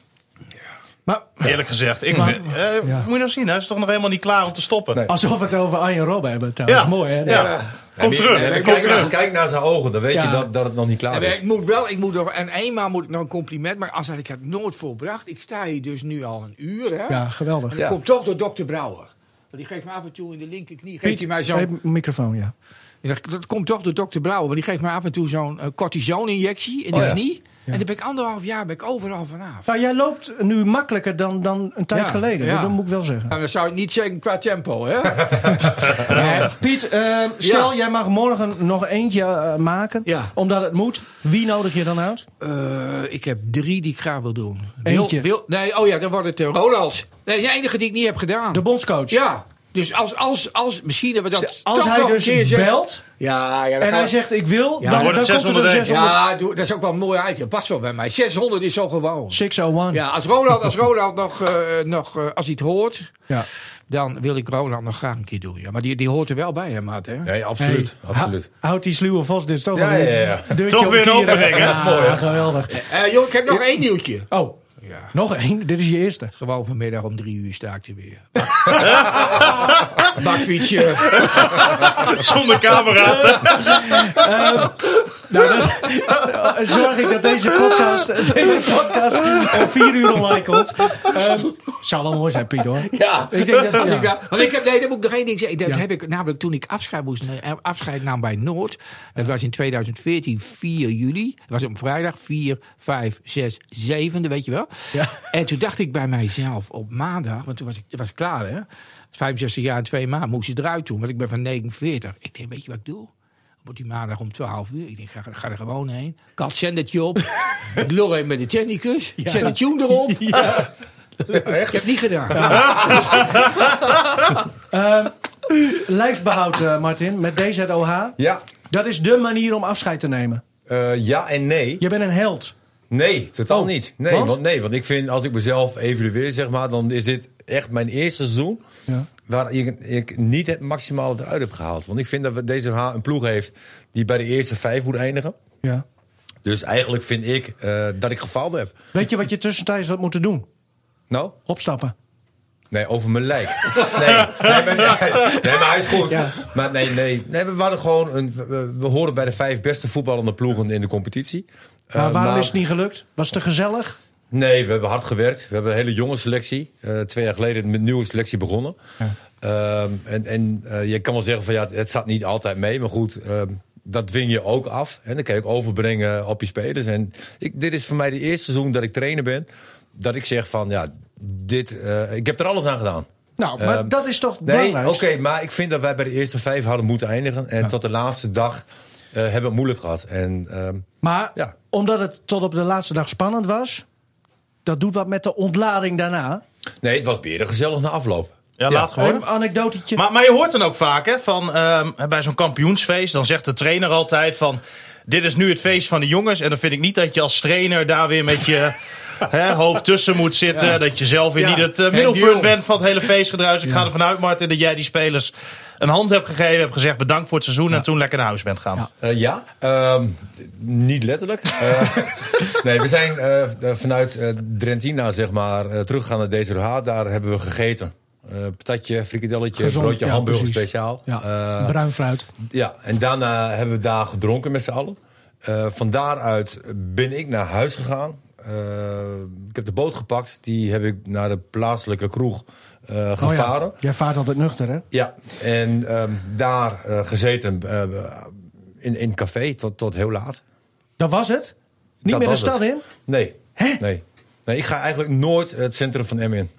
Maar Eerlijk gezegd. Ik Maar- vind, eh, Ja. Moet je nou zien, hij is toch nog helemaal niet klaar om te stoppen. Nee. alsof we het over Arjen Robben hebben trouwens. Ja. Mooi hè? Ja. Kom terug. kom kijk, terug. naar, kijk naar zijn ogen, dan weet Ja. je dat, dat het nog niet klaar is. ik moet wel, ik moet nog, en eenmaal moet ik nog een compliment, maar als had ik het nooit volbracht. Ik sta hier dus nu al een uur, hè? Ja, geweldig. En dat Ja. komt toch door dokter Brouwer. Want die geeft me af en toe in de linkerknie, geeft hij mij zo'n... hey, microfoon, ja. Dat komt toch door dokter Brouwer, want die geeft me af en toe zo'n eh, cortisoninjectie in de Oh, ja. knie. En dan ben ik anderhalf jaar ben ik overal vanaf. Nou, jij loopt nu makkelijker dan, dan een tijd Ja, geleden. ja. Dat moet ik wel zeggen. Nou, dat zou ik niet zeggen qua tempo, hè? Eh, Piet, eh, stel Ja. jij mag morgen nog eentje eh, maken. Ja. Omdat het moet. Wie nodig je dan uit? Eh, ik heb drie die ik graag wil doen. Eentje. Wil, nee, oh ja, dan wordt het uh, Ronalds. Dat is de enige die ik niet heb gedaan. De bondscoach. Ja, dus als, als, als misschien hebben we dat Als toch hij nog een dus keer belt Ja, ja, dan en gaan hij we- zegt ik wil, Ja, dan, wordt dan het komt er een 601. 600. Ja, doe, dat is ook wel een mooi item. Past wel bij mij. 600 is zo gewoon. 601. Ja, als Ronald, als Ronald nog, eh, nog eh, als hij het hoort, Ja. dan wil ik Ronald nog graag een keer doen. Ja, maar die, die hoort er wel bij, hè, maat. Hè? Nee, absoluut. Hey, absoluut. hou- Houd die sluwe vast dus toch Ja, ja, een ja. deurtje Toch weer een omkieren. opening, hè? Ja, Mooi, hè? geweldig. Eh, joh, ik heb nog één nieuwtje. Oh, Ja. nog één. Dit is je eerste. Gewoon vanmiddag om drie uur sta ik er weer. Bakfietsje. Zonder camera. Nou, dan zorg ik dat deze podcast, deze podcast om vier uur online komt. Ehm zou wel mooi zijn, Piet, hoor. Ja, Ik denk dat- ja. Want ik heb, nee, dan moet ik nog één ding zeggen. Dat Ja. heb ik namelijk toen ik afscheid, moest, eh, afscheid nam bij Noord. Dat was in 2014, 4 juli. Dat was op vrijdag, 4, 5, 6, 7, weet je wel. Ja. En toen dacht ik bij mijzelf op maandag, want toen was ik, was ik klaar hè. 65 jaar en twee maanden moest je eruit doen, want ik ben van 49. Ik denk, weet je wat ik doe? Op die maandag om 12 uur. Ik denk, ga, ga er gewoon heen. Kat zendertje op. ik lul even met de technicus. Zet een tune erop. Ik heb het niet gedaan. Lijfsbehoud, eh, Martin, met DZOH. Ja, Dat is de manier om afscheid te nemen. eh, ja en nee. Je bent een held. Nee, totaal Oh, niet. Nee want? want? nee, want ik vind, als ik mezelf evalueer, zeg maar, dan is dit echt mijn eerste seizoen. Ja. Waar ik, ik niet het maximale eruit heb gehaald. Want ik vind dat we deze H een ploeg heeft die bij de eerste vijf moet eindigen. Ja. Dus eigenlijk vind ik eh, dat ik gefaald heb. Weet je wat je tussentijds had moeten doen? Nou? Opstappen. Nee, over mijn lijk. Nee, nee, maar, nee, nee, maar hij is goed. Ja. Maar nee, nee, nee, we waren gewoon een, we, we horen bij de vijf beste voetballende ploegen in de competitie. Maar Eh, waarom is het niet gelukt? Was het te gezellig? Nee, we hebben hard gewerkt. We hebben een hele jonge selectie. Eh, twee jaar geleden met een nieuwe selectie begonnen. Ehm, en en eh, je kan wel zeggen van ja, het zat niet altijd mee. Maar goed, ehm, dat dwing je ook af. En dan kan je ook overbrengen op je spelers. En ik, dit is voor mij de eerste seizoen dat ik trainer ben. Dat ik zeg van ja, dit, eh, ik heb er alles aan gedaan. Nou, maar Ehm, dat is toch Nee, oké, maar ik vind dat wij bij de eerste vijf hadden moeten eindigen. En tot de laatste dag hebben we het moeilijk gehad. En ehm, Maar Ja. omdat het tot op de laatste dag spannend was... dat doet wat met de ontlading daarna. nee, het was weer gezellig na afloop. Ja, laat gewoon. Een anekdotetje. Maar, maar je hoort dan ook vaak hè, van, ehm, bij zo'n kampioensfeest, dan zegt de trainer altijd van... Dit is nu het feest van de jongens. En dan vind ik niet dat je als trainer daar weer met je hè, hoofd tussen moet zitten. Dat je zelf weer Ja. niet het eh, middelpunt bent van het hele feestgedruis. Ik ga ervan uit, Martin, dat jij die spelers een hand hebt gegeven. Hebt gezegd bedankt voor het seizoen. En toen lekker naar huis bent gaan. Eh, ja, Ehm, niet letterlijk. Eh, nee, we zijn eh, eh, vanuit eh, Drentina zeg maar eh, teruggegaan naar deze Daar hebben we gegeten. Eh patatje, frikadelletje, Gezond, broodje, ja, hamburger precies. speciaal. ja, Eh, bruin fruit. ja, en daarna hebben we daar gedronken met z'n allen. Eh, van daaruit ben ik naar huis gegaan. Eh, ik heb de boot gepakt. Die heb ik naar de plaatselijke kroeg eh, Oh ja, gevaren. Jij vaart altijd nuchter, hè? Ja, en ehm, daar eh, gezeten in, in een café tot, tot heel laat. Dat was het? Niet Dat meer de stad het. in? Nee. Hè? nee. Nee, ik ga eigenlijk nooit het centrum van Emmen in.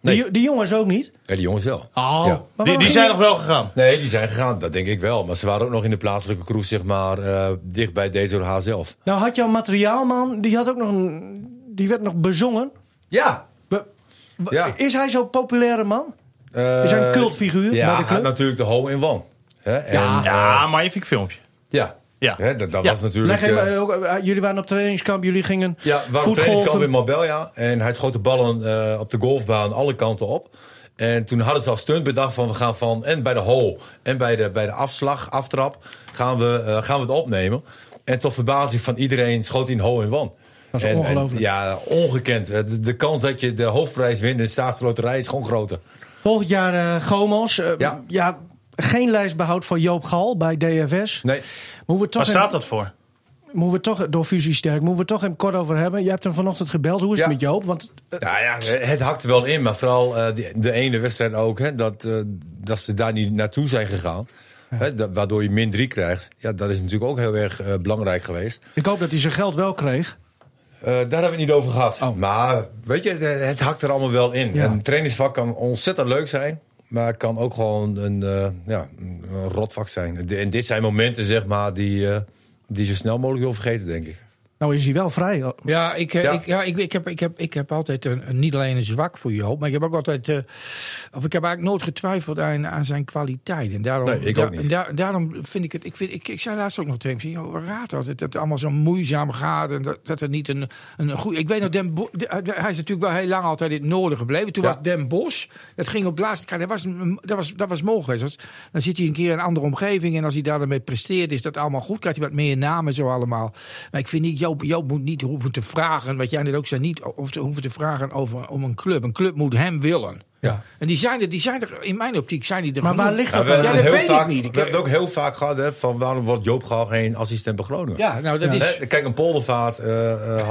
Nee. Die, die jongens ook niet? Ja, die jongens wel. Oh. Ja. Maar Die, die zijn je- nog wel gegaan. Nee, die zijn gegaan, dat denk ik wel. Maar ze waren ook nog in de plaatselijke kroeg, zeg maar, eh, dicht bij DZH zelf. Nou had jouw materiaalman, die had ook nog een... Die werd nog bezongen. Ja. W- Ja. Is hij zo'n populaire man? Eh, Is hij een cultfiguur ja, bij de hij club? had natuurlijk de hole in one. Hè? En, Ja. eh, Ja, magnifiek filmpje. ja. Ja. Dat dat Ja. was natuurlijk... Leg even, eh, eh, ook, eh, jullie waren op trainingskamp, jullie gingen Ja, we waren op trainingskamp in. Marbella. En hij schoot de ballen eh, op de golfbaan alle kanten op. En toen hadden ze al stunt bedacht van we gaan van en bij de hole en bij de, bij de afslag, aftrap, gaan we, eh, gaan we het opnemen. En tot verbazing van iedereen schoot hij een hole in one. Dat is En- en, ongelooflijk. ja, ongekend. De, de kans dat je de hoofdprijs wint in de staatsloterij is gewoon groter. Volgend jaar eh Gomos. ja. Ja. Geen lijstbehoud van Joop Gal bij DFS. Nee, Moeten we toch Waar staat dat voor? Moeten we toch, door fusie sterk, moeten we toch even kort over hebben. Je hebt hem vanochtend gebeld. Hoe is het Ja. met Joop? Want eh, Nou ja, het hakt er wel in, maar vooral eh, die- de ene wedstrijd ook, hè, dat, eh, dat ze daar niet naartoe zijn gegaan. Hè, waardoor je min 3 krijgt. Ja, dat is natuurlijk ook heel erg belangrijk geweest. ik hoop dat hij zijn geld wel kreeg. Daar hebben we het niet over gehad. Oh. Maar weet je, het, het hakt er allemaal wel in. Ja. Een trainingsvak kan ontzettend leuk zijn. Maar het kan ook gewoon een, eh, ja, een rotvak zijn. En dit zijn momenten, zeg maar, die, eh, die zo snel mogelijk wil vergeten, denk ik. Nou is hij wel vrij. Ja, ik, eh, Ja. Ik, ja ik, ik, heb, ik, heb, ik heb altijd een, een- niet alleen een zwak voor Joop, maar ik heb ook altijd. eh, of ik heb eigenlijk nooit getwijfeld aan, aan zijn kwaliteit. En daarom, Nee, ik ook niet. daarom vind ik het. Ik, vind, ik, ik zei laatst ook nog tegen hem: joh, raad dat het, dat het allemaal zo moeizaam gaat. En dat, dat er niet een, een goed. Ik weet nog, Den Bo- de- hij is natuurlijk wel heel lang altijd in het noorden gebleven. Toen Ja. was Den Bosch. Dat ging op de laatste. Kijk, dat was, dat was, dat was mogelijk. geweest. Dan zit hij een keer in een andere omgeving. En als hij daarmee presteert, is dat allemaal goed. Krijgt hij wat meer namen zo allemaal. Maar ik vind niet, Joop, Joop moet niet hoeven te vragen. Wat jij net ook zei, niet of te hoeven te vragen over, om een club. Een club moet hem willen. Ja. En die zijn er, die zijn er in mijn optiek zijn die er Maar waar ligt Ja, dat? Ja, hebben dat weet ik niet. Ik- We hebben het ook heel vaak gehad, hè, van waarom wordt Joop Gal geen assistent bij Groningen? Ja, nou dat Ja. is... Kijk, een poldervaart, eh, eh, eh,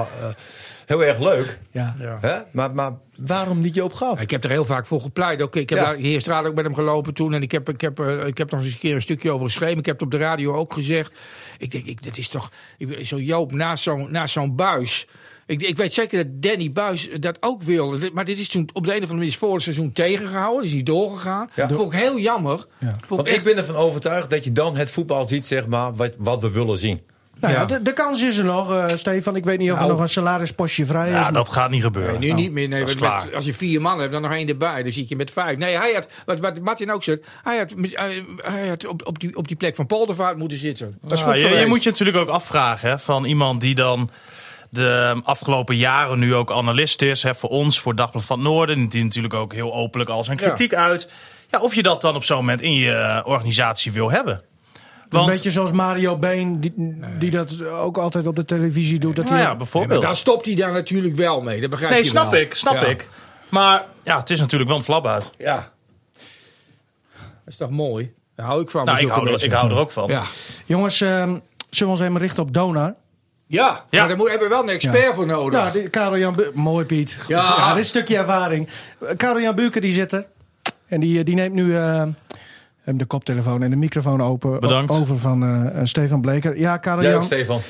heel erg leuk. Ja. Ja. Hè? Maar, maar waarom niet Joop Gal? Ik heb er heel vaak voor gepleit. Ook, ik heb Ja. daar hier straat ook met hem gelopen toen. En ik heb, ik, heb, eh, ik heb nog eens een keer een stukje over geschreven. Ik heb het op de radio ook gezegd. Ik denk, ik, dat is toch. Ik, zo Joop naast zo'n naast zo'n buis. Ik, ik weet zeker dat Danny Buis dat ook wil. Maar dit is toen op de een of andere manier voor het seizoen tegengehouden. Die is niet doorgegaan. Ja. Dat vond ik heel jammer. Ja. Ik echt- ik ben ervan overtuigd dat je dan het voetbal ziet, zeg maar, wat, wat we willen zien. Nou ja, Ja. de, de kans is er nog, eh, Stefan. Ik weet niet of er Nou. nog een salarispostje vrij is. Ja, dat gaat niet gebeuren. Nee, nu niet meer. Nee, met- klaar. als je vier man hebt, dan nog één erbij. Dan zit je met vijf. Nee, hij had, wat, wat Martin ook zegt, hij had, hij, hij had op, op, die, op die plek van Poldervaart moeten zitten. Dat is Nou, goed je, je moet je natuurlijk ook afvragen hè, van iemand die dan de afgelopen jaren nu ook analist is. Hè, voor ons, voor Dagblad van het Noorden. Die natuurlijk ook heel openlijk al zijn Ja. kritiek uit. Ja, of je dat dan op zo'n moment in je eh, organisatie wil hebben. Een beetje zoals Mario Been, die, die dat ook altijd op de televisie doet. Dat nou hij, ja, Ja, bijvoorbeeld. daar stopt hij daar natuurlijk wel mee. Dat begrijp nee, je snap wel. ik, snap Ja. ik. Maar ja, het is natuurlijk wel een flap uit. Ja. Dat is toch mooi? Daar hou ik van. Nou, ik hou, er, ik mensen. hou er ook van. Ja. Jongens, ehm, zullen we ons even richten op Donar? Ja, Ja. maar daar moet, hebben we wel een expert voor nodig. Ja, die- Karel Jan Bu- Mooi Piet. Ja. dit is een stukje ervaring. Karel Jan Buurken die zit er. En die, eh, die neemt nu eh, de koptelefoon en de microfoon open. Bedankt. Over van eh, eh, Stefan Bleker. Ja, Karel Jij ook, Jan. Stefan?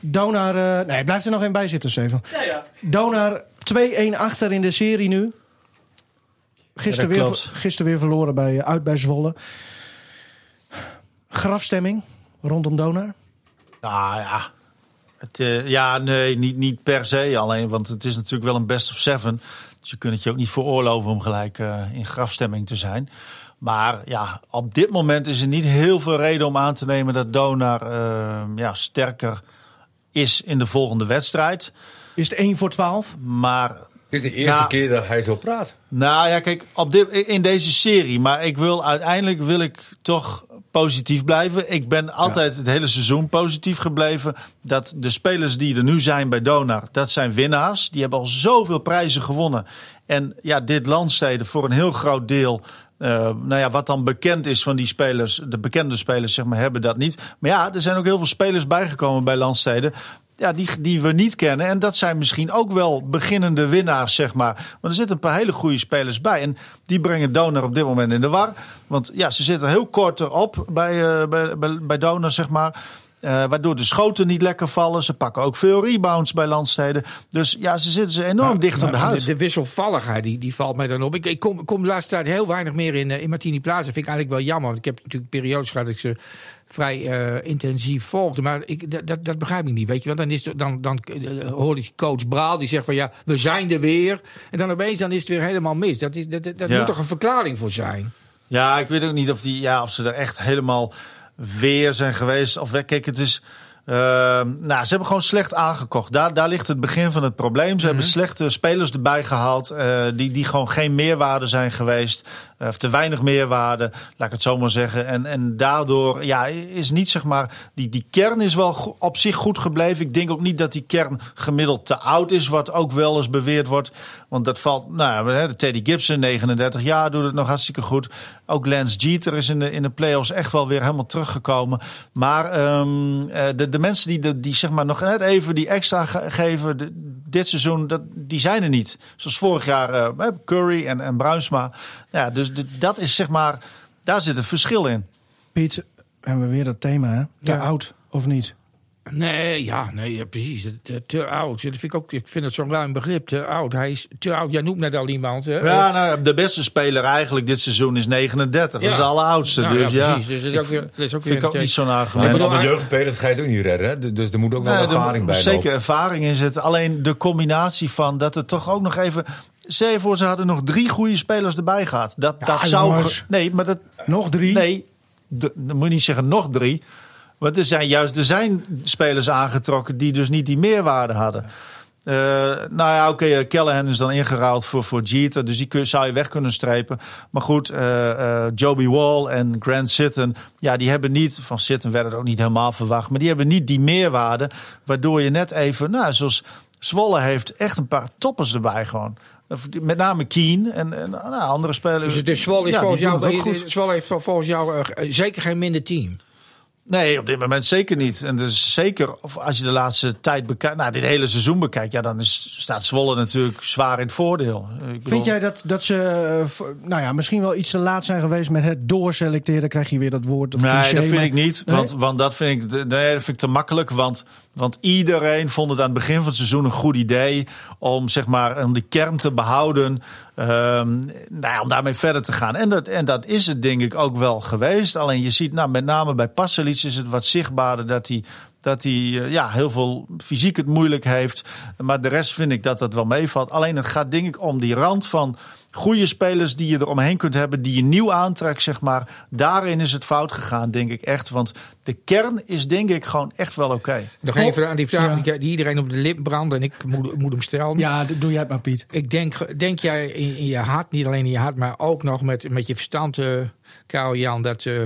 Donar. eh, nee, blijf er nog één bij zitten, Stefan. Ja, ja. Donar 2-1 achter in de serie nu. Gisteren, Ja, weer, gisteren weer verloren bij, uit bij Zwolle. Grafstemming rondom Donar. Nou ja. Het, eh, ja, nee, niet, niet per se alleen. Want het is natuurlijk wel een best of seven. Dus je kunt het je ook niet veroorloven om gelijk eh, in grafstemming te zijn. Maar ja, op dit moment is er niet heel veel reden om aan te nemen dat Donar eh, ja, sterker is in de volgende wedstrijd. Is het 1 voor 12? Maar Het is de eerste Ja. keer dat hij zo praat. nou ja, kijk, op dit, in deze serie. Maar ik wil uiteindelijk wil ik toch positief blijven. Ik ben altijd het hele seizoen positief gebleven. Dat de spelers die er nu zijn bij Donar, dat zijn winnaars. Die hebben al zoveel prijzen gewonnen. En ja, dit landsteden voor een heel groot deel. Eh, nou ja, wat dan bekend is van die spelers, de bekende spelers, zeg maar, hebben dat niet. Maar ja, er zijn ook heel veel spelers bijgekomen bij landsteden. ja, die, die we niet kennen. En dat zijn misschien ook wel beginnende winnaars, zeg maar. Maar er zitten een paar hele goede spelers bij. En die brengen Donor op dit moment in de war. Want ja, ze zitten heel kort erop bij, uh, bij, bij, bij zeg maar. Uh, waardoor de schoten niet lekker vallen. Ze pakken ook veel rebounds bij landsteden. Dus ja, ze zitten ze enorm Nou, dicht op de nou, huid. De, de wisselvalligheid die, die valt mij dan op. Ik, ik kom, kom de laatste tijd heel weinig meer in, eh, in Martini Plaza. Vind ik eigenlijk wel jammer. Want ik heb natuurlijk periodes gehad dat ik ze vrij eh, intensief volgde. Maar ik, dat- dat, dat begrijp ik niet. Weet je wel? Dan, is dan, dan eh, hoor ik coach Braal die zegt van ja, we zijn er weer. En dan opeens dan is het weer helemaal mis. Dat, is, dat, dat, dat Ja. moet toch een verklaring voor zijn? Ja, ik weet ook niet of, die, ja, of ze er echt helemaal weer zijn geweest. Of kijk, het is. ehm, nou, ze hebben gewoon slecht aangekocht. Daar, daar ligt het begin van het probleem. Ze hebben slechte spelers erbij gehaald. eh, die, die gewoon geen meerwaarde zijn geweest. Eh, of te weinig meerwaarde, laat ik het zo maar zeggen. En, en daardoor ja, is niet zeg maar. Die, die kern is wel op zich goed gebleven. Ik denk ook niet dat die kern gemiddeld te oud is. Wat ook wel eens beweerd wordt. Want dat valt. Nou, ja, Teddy Gibson, 39 jaar, doet het nog hartstikke goed. Ook Lance Jeter is in de, in de playoffs echt wel weer helemaal teruggekomen. Maar ehm, eh, de, de mensen die, de, die zeg maar nog net even die extra ge- geven dit seizoen, dat, die zijn er niet. Zoals vorig jaar eh, Curry en, en Bruinsma. Ja, dus de- dat is zeg maar, daar zit een verschil in. Piet, hebben we weer dat thema, hè? Te Ja. oud of niet? Nee, ja, nee, ja, precies. Het- het Te oud. Dat vind ik, ook, ik vind het zo'n ruim begrip. Te oud. Hij is te oud. Jij noemt net al iemand. Hè? Ja, nou, de beste speler eigenlijk dit seizoen is 39. Dat is de Ja. alleroudste. Nou, dus ja, ja, precies. Dus dat is ook weer- dat is ook weer vind ik ook een niet zo'n Maar argument. met bedoel, alle hij- jeugdspelers dat ga je het ook niet redden. Hè? Dus er moet ook wel Nee, er ervaring moet bij Zeker lopen. ervaring in zitten. Alleen de combinatie van dat er toch ook nog even. Je voor, ze hadden nog drie goede spelers erbij gehad. Dat, Ja, dat zou. jongens. Nee, maar dat. Nog drie? Nee, dan moet je niet zeggen nog drie. Want er zijn juist er zijn spelers aangetrokken die dus niet die meerwaarde hadden. Eh, nou ja, oké, eh, Callahan is dan ingeruild voor, voor Jeter. Dus die kun, zou je weg kunnen strepen. Maar goed, eh eh Joby Wall en Grant Sitton... ja, die hebben niet... van Sitton werd het ook niet helemaal verwacht... maar die hebben niet die meerwaarde... waardoor je net even... nou, zoals Zwolle heeft echt een paar toppers erbij gewoon. Met name Keen en, en nou, andere spelers. Dus, dus Zwolle, is Ja, volgens jou, het ook goed. Zwolle heeft volgens jou eh, zeker geen minder team. Nee, op dit moment zeker niet. En dus zeker of als je de laatste tijd bekijkt, nou, dit hele seizoen bekijkt, ja, dan is, staat Zwolle natuurlijk zwaar in het voordeel. Ik bedoel- Vind jij dat, dat ze eh, nou ja, misschien wel iets te laat zijn geweest met het doorselecteren? Krijg je weer dat woord, dat Nee, cliché, dat vind maar- ik niet. Nee? Want, want dat, vind ik, nee, dat vind ik te makkelijk. Want, want iedereen vond het aan het begin van het seizoen een goed idee. Om, zeg maar, om die kern te behouden. ehm, nou om daarmee verder te gaan. En dat, en dat is het denk ik ook wel geweest. Alleen je ziet, nou, met name bij Pasalic is het wat zichtbaarder dat hij. Dat hij eh, ja, heel veel fysiek het moeilijk heeft. Maar de rest vind ik dat dat wel meevalt. Alleen het gaat denk ik om die rand van goede spelers die je er omheen kunt hebben. Die je nieuw aantrekt, zeg maar. Daarin is het fout gegaan, denk ik echt. Want de kern is denk ik gewoon echt wel oké. Nog even aan die vraag Ja. die, iedereen op de lip brandt en ik moet, moet hem stellen. Ja, doe jij het maar, Piet. Ik denk, denk jij in, in je hart, niet alleen in je hart, maar ook nog met, met je verstand, eh Karel Jan, dat, eh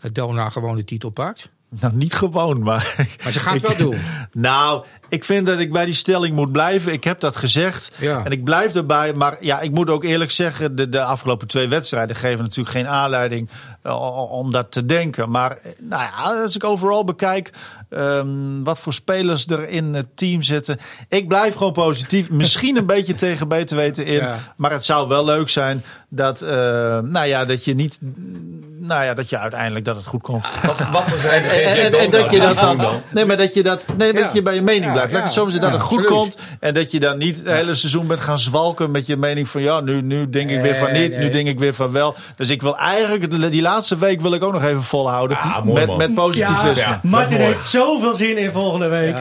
dat Dona gewoon de titel pakt? Nou, niet gewoon, maar... Maar ze gaan het wel doen. Nou, ik vind dat ik bij die stelling moet blijven. Ik heb dat gezegd. Ja. En ik blijf erbij. Maar ja, ik moet ook eerlijk zeggen, de, de afgelopen twee wedstrijden geven natuurlijk geen aanleiding eh, om dat te denken. Maar eh, nou ja, als ik overal bekijk ehm, wat voor spelers er in het team zitten. Ik blijf gewoon positief. Misschien een beetje tegen beter weten in. Ja. Maar het zou wel leuk zijn dat, eh, nou ja, dat je niet, nou ja, dat je uiteindelijk dat het goed komt. Wat, wat zijn de En, en, en dat je dat dan. Nee, maar dat je dat. Nee, Ja. dat je bij je mening Ja, blijft. Ja, zeggen dat ja, het goed absoluut. komt. En dat je dan niet het hele seizoen bent gaan zwalken met je mening van ja, nu, nu denk ik weer van Nee, niet, nu denk ik weer van wel. Dus ik wil eigenlijk de- die laatste week wil ik ook nog even volhouden mooi, met, met positivisme. Ja, Ja, Ja. Martin heeft zoveel zin in volgende week.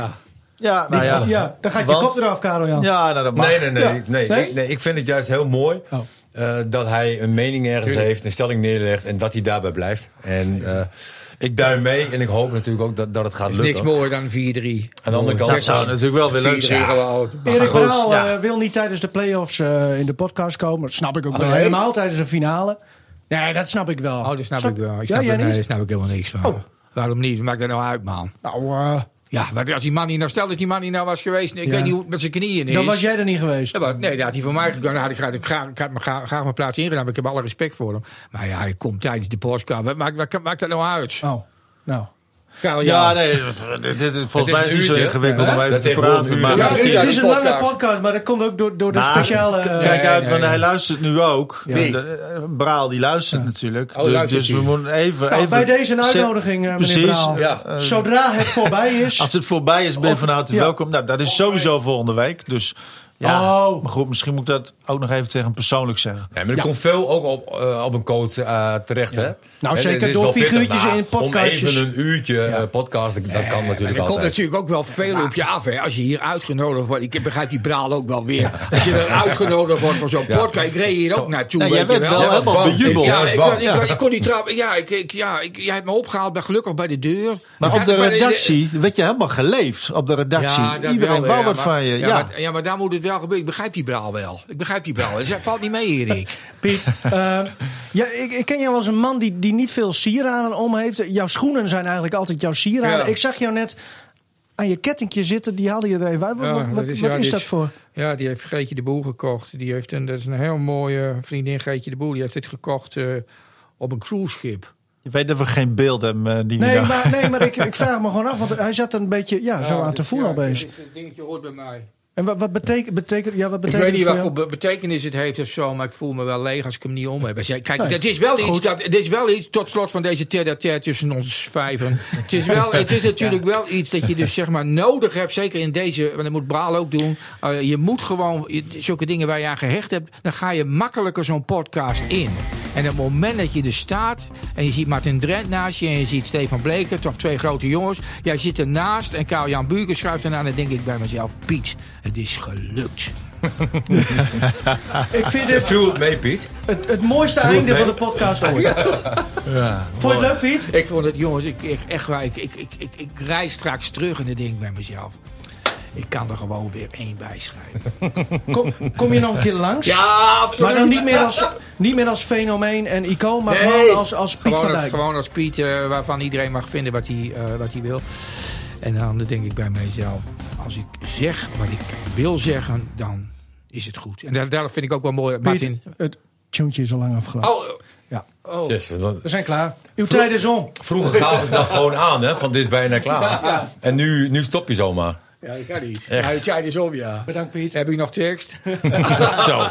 Ja, nou ja. ja. dan gaat je Want- kop eraf, Karel Jan. Ja, nou, dat mag. Nee, nee, nee. Ja. nee, Nee? Ik, nee, ik vind het juist heel mooi Oh. eh, dat hij een mening ergens heeft, een stelling neerlegt en dat hij daarbij blijft. En eh, ik duim mee en ik hoop natuurlijk ook dat, dat het gaat is niks lukken. mooier dan 4-3. Aan de andere kant, Dat zou natuurlijk wel weer leuk 4-3 zijn. Erik Verhaal ja. eh, wil niet tijdens de play-offs eh, in de podcast komen. Dat snap ik ook wel nee? helemaal tijdens een finale. Nee, dat snap ik wel. Oh, dat snap ik wel. Ik ja, snap, jij er, nee, daar snap ik helemaal niks van. Oh. Waarom niet? Maakt dat nou uit, man? Nou, eh, Ja, maar als die man niet nou, stel dat die man niet nou was geweest, ik Ja. weet niet hoe het met zijn knieën is. dan was jij er niet geweest. Ja, maar, nee, dat had hij voor mij gedaan. Dan had ik graag, ik graag, ik had me graag, graag mijn plaats ingedaan. maar Ik heb alle respect voor hem. Maar ja, hij komt tijdens de. Wat maakt, maakt dat nou uit? Oh, nou. Karel Ja, nee, dit, dit- volgens is mij is het niet zo ingewikkeld om even te praten. Maar. Ja, het is een lange podcast. maar dat komt ook door, door de Maar, speciale... eh, Kijk Nee, uit, nee, want nee. hij luistert nu ook. Ja. Ja. de- eh, Braal, die luistert natuurlijk. Oh, dus luistert dus we moeten even... nou, even bij deze een uitnodiging, eh, meneer Precies. Braal. Ja. Eh, Zodra het voorbij is... Als het voorbij is, ben je van harte welkom. Nou, dat is sowieso volgende week. Dus ja, Oh. maar goed, misschien moet ik dat ook nog even tegen hem persoonlijk zeggen. Ja, maar er komt veel ook op, eh, op een coach eh, terecht, hè? Nou, zeker door figuurtjes maar in podcastjes. Om even een uurtje eh, podcast, dat kan natuurlijk er komt altijd. natuurlijk ook wel veel op je af. Hè. Als je hier uitgenodigd wordt. Ik begrijp die braal ook wel weer. Als je er uitgenodigd wordt voor zo'n Ja. podcast. Ik reed hier ook naartoe. Ja, weet je werd wel. wel helemaal bejubeld. Ja, ik, kon- ik, kon- ik kon niet trappen. Ja, ik, ik, ja ik, jij hebt me opgehaald bij, gelukkig bij de deur. Maar op de redactie werd je helemaal geleefd. Op de redactie. Iedereen wou wat maar- van je. Ja, Ja, Maar, ja, maar daar moet het wel. Ik begrijp die braal wel. Ik begrijp die braal. Dus hij valt niet mee, Erik. Piet, eh, ja, ik, ik ken jou als een man die, die niet veel sieraden om heeft. Jouw schoenen zijn eigenlijk altijd jouw sieraden. Ja. Ik zag jou net aan je kettingje zitten, die haalde je er even uit. Wat, Ja, wat, is- wat dat voor? Ja, die heeft Geetje de Boer gekocht. Die heeft een, dat is een heel mooie vriendin, Geetje de Boer. Die heeft dit gekocht eh, op een cruiseschip. Je weet dat we geen beeld hebben, eh, die Nee, dag. maar, nee, maar ik, ik vraag me gewoon af, want hij zat een beetje ja, zo aan te voelen opeens. Dit dingetje hoort bij mij. En wat, wat betekent, betekent, ja, wat Ik betekent weet niet wat voor betekenis het heeft of zo, maar ik voel me wel leeg als ik hem niet om heb. Kijk, Nee, het is wel iets, dat, het is wel iets, tot slot van deze tête-à-tête tussen ons vijven. Het is, wel, het is natuurlijk wel iets dat je dus zeg maar nodig hebt, zeker in deze, want dat moet Braal ook doen. Uh, je moet gewoon, je- zulke dingen waar je aan gehecht hebt, dan ga je makkelijker zo'n podcast in. En op het moment dat je er staat en je ziet Martin Drent naast je en je ziet Stefan Bleker, toch twee grote jongens. Jij zit ernaast en Karl-Jan Buurken schuift ernaar en dan denk ik bij mezelf, Piet, het is gelukt. Ik vind dit Viel het mee, Piet? het, het mooiste einde van de podcast ooit. Vond je het leuk, Piet? Ik vond het, jongens, ik, ik, echt waar, ik, ik, ik, ik, ik reis straks terug en dan denk ik bij mezelf. Ik kan er gewoon weer één bij schrijven. Kom, kom je nog een keer langs? Ja, absoluut. Maar dan niet meer als, niet meer als fenomeen en icoon, maar Nee. gewoon als, als Piet gewoon van Dijk. gewoon als Piet, eh, waarvan iedereen mag vinden wat hij, eh, wat hij wil. En dan denk ik bij mezelf, als ik zeg wat ik wil zeggen, dan is het goed. En daar, daar vind ik ook wel mooi. Martin. Het tuntje is al lang afgelopen. Oh, Ja. oh. Yes, dan- We zijn klaar. Uw tijd is om. vroeger gaven ze dat gewoon aan, hè? Van dit is bijna klaar. En nu, nu stop je zomaar. Ja, dat kan niet. Echt. Ja, het tijd is om, ja. Bedankt, Piet. Heb ik nog tekst? Zo.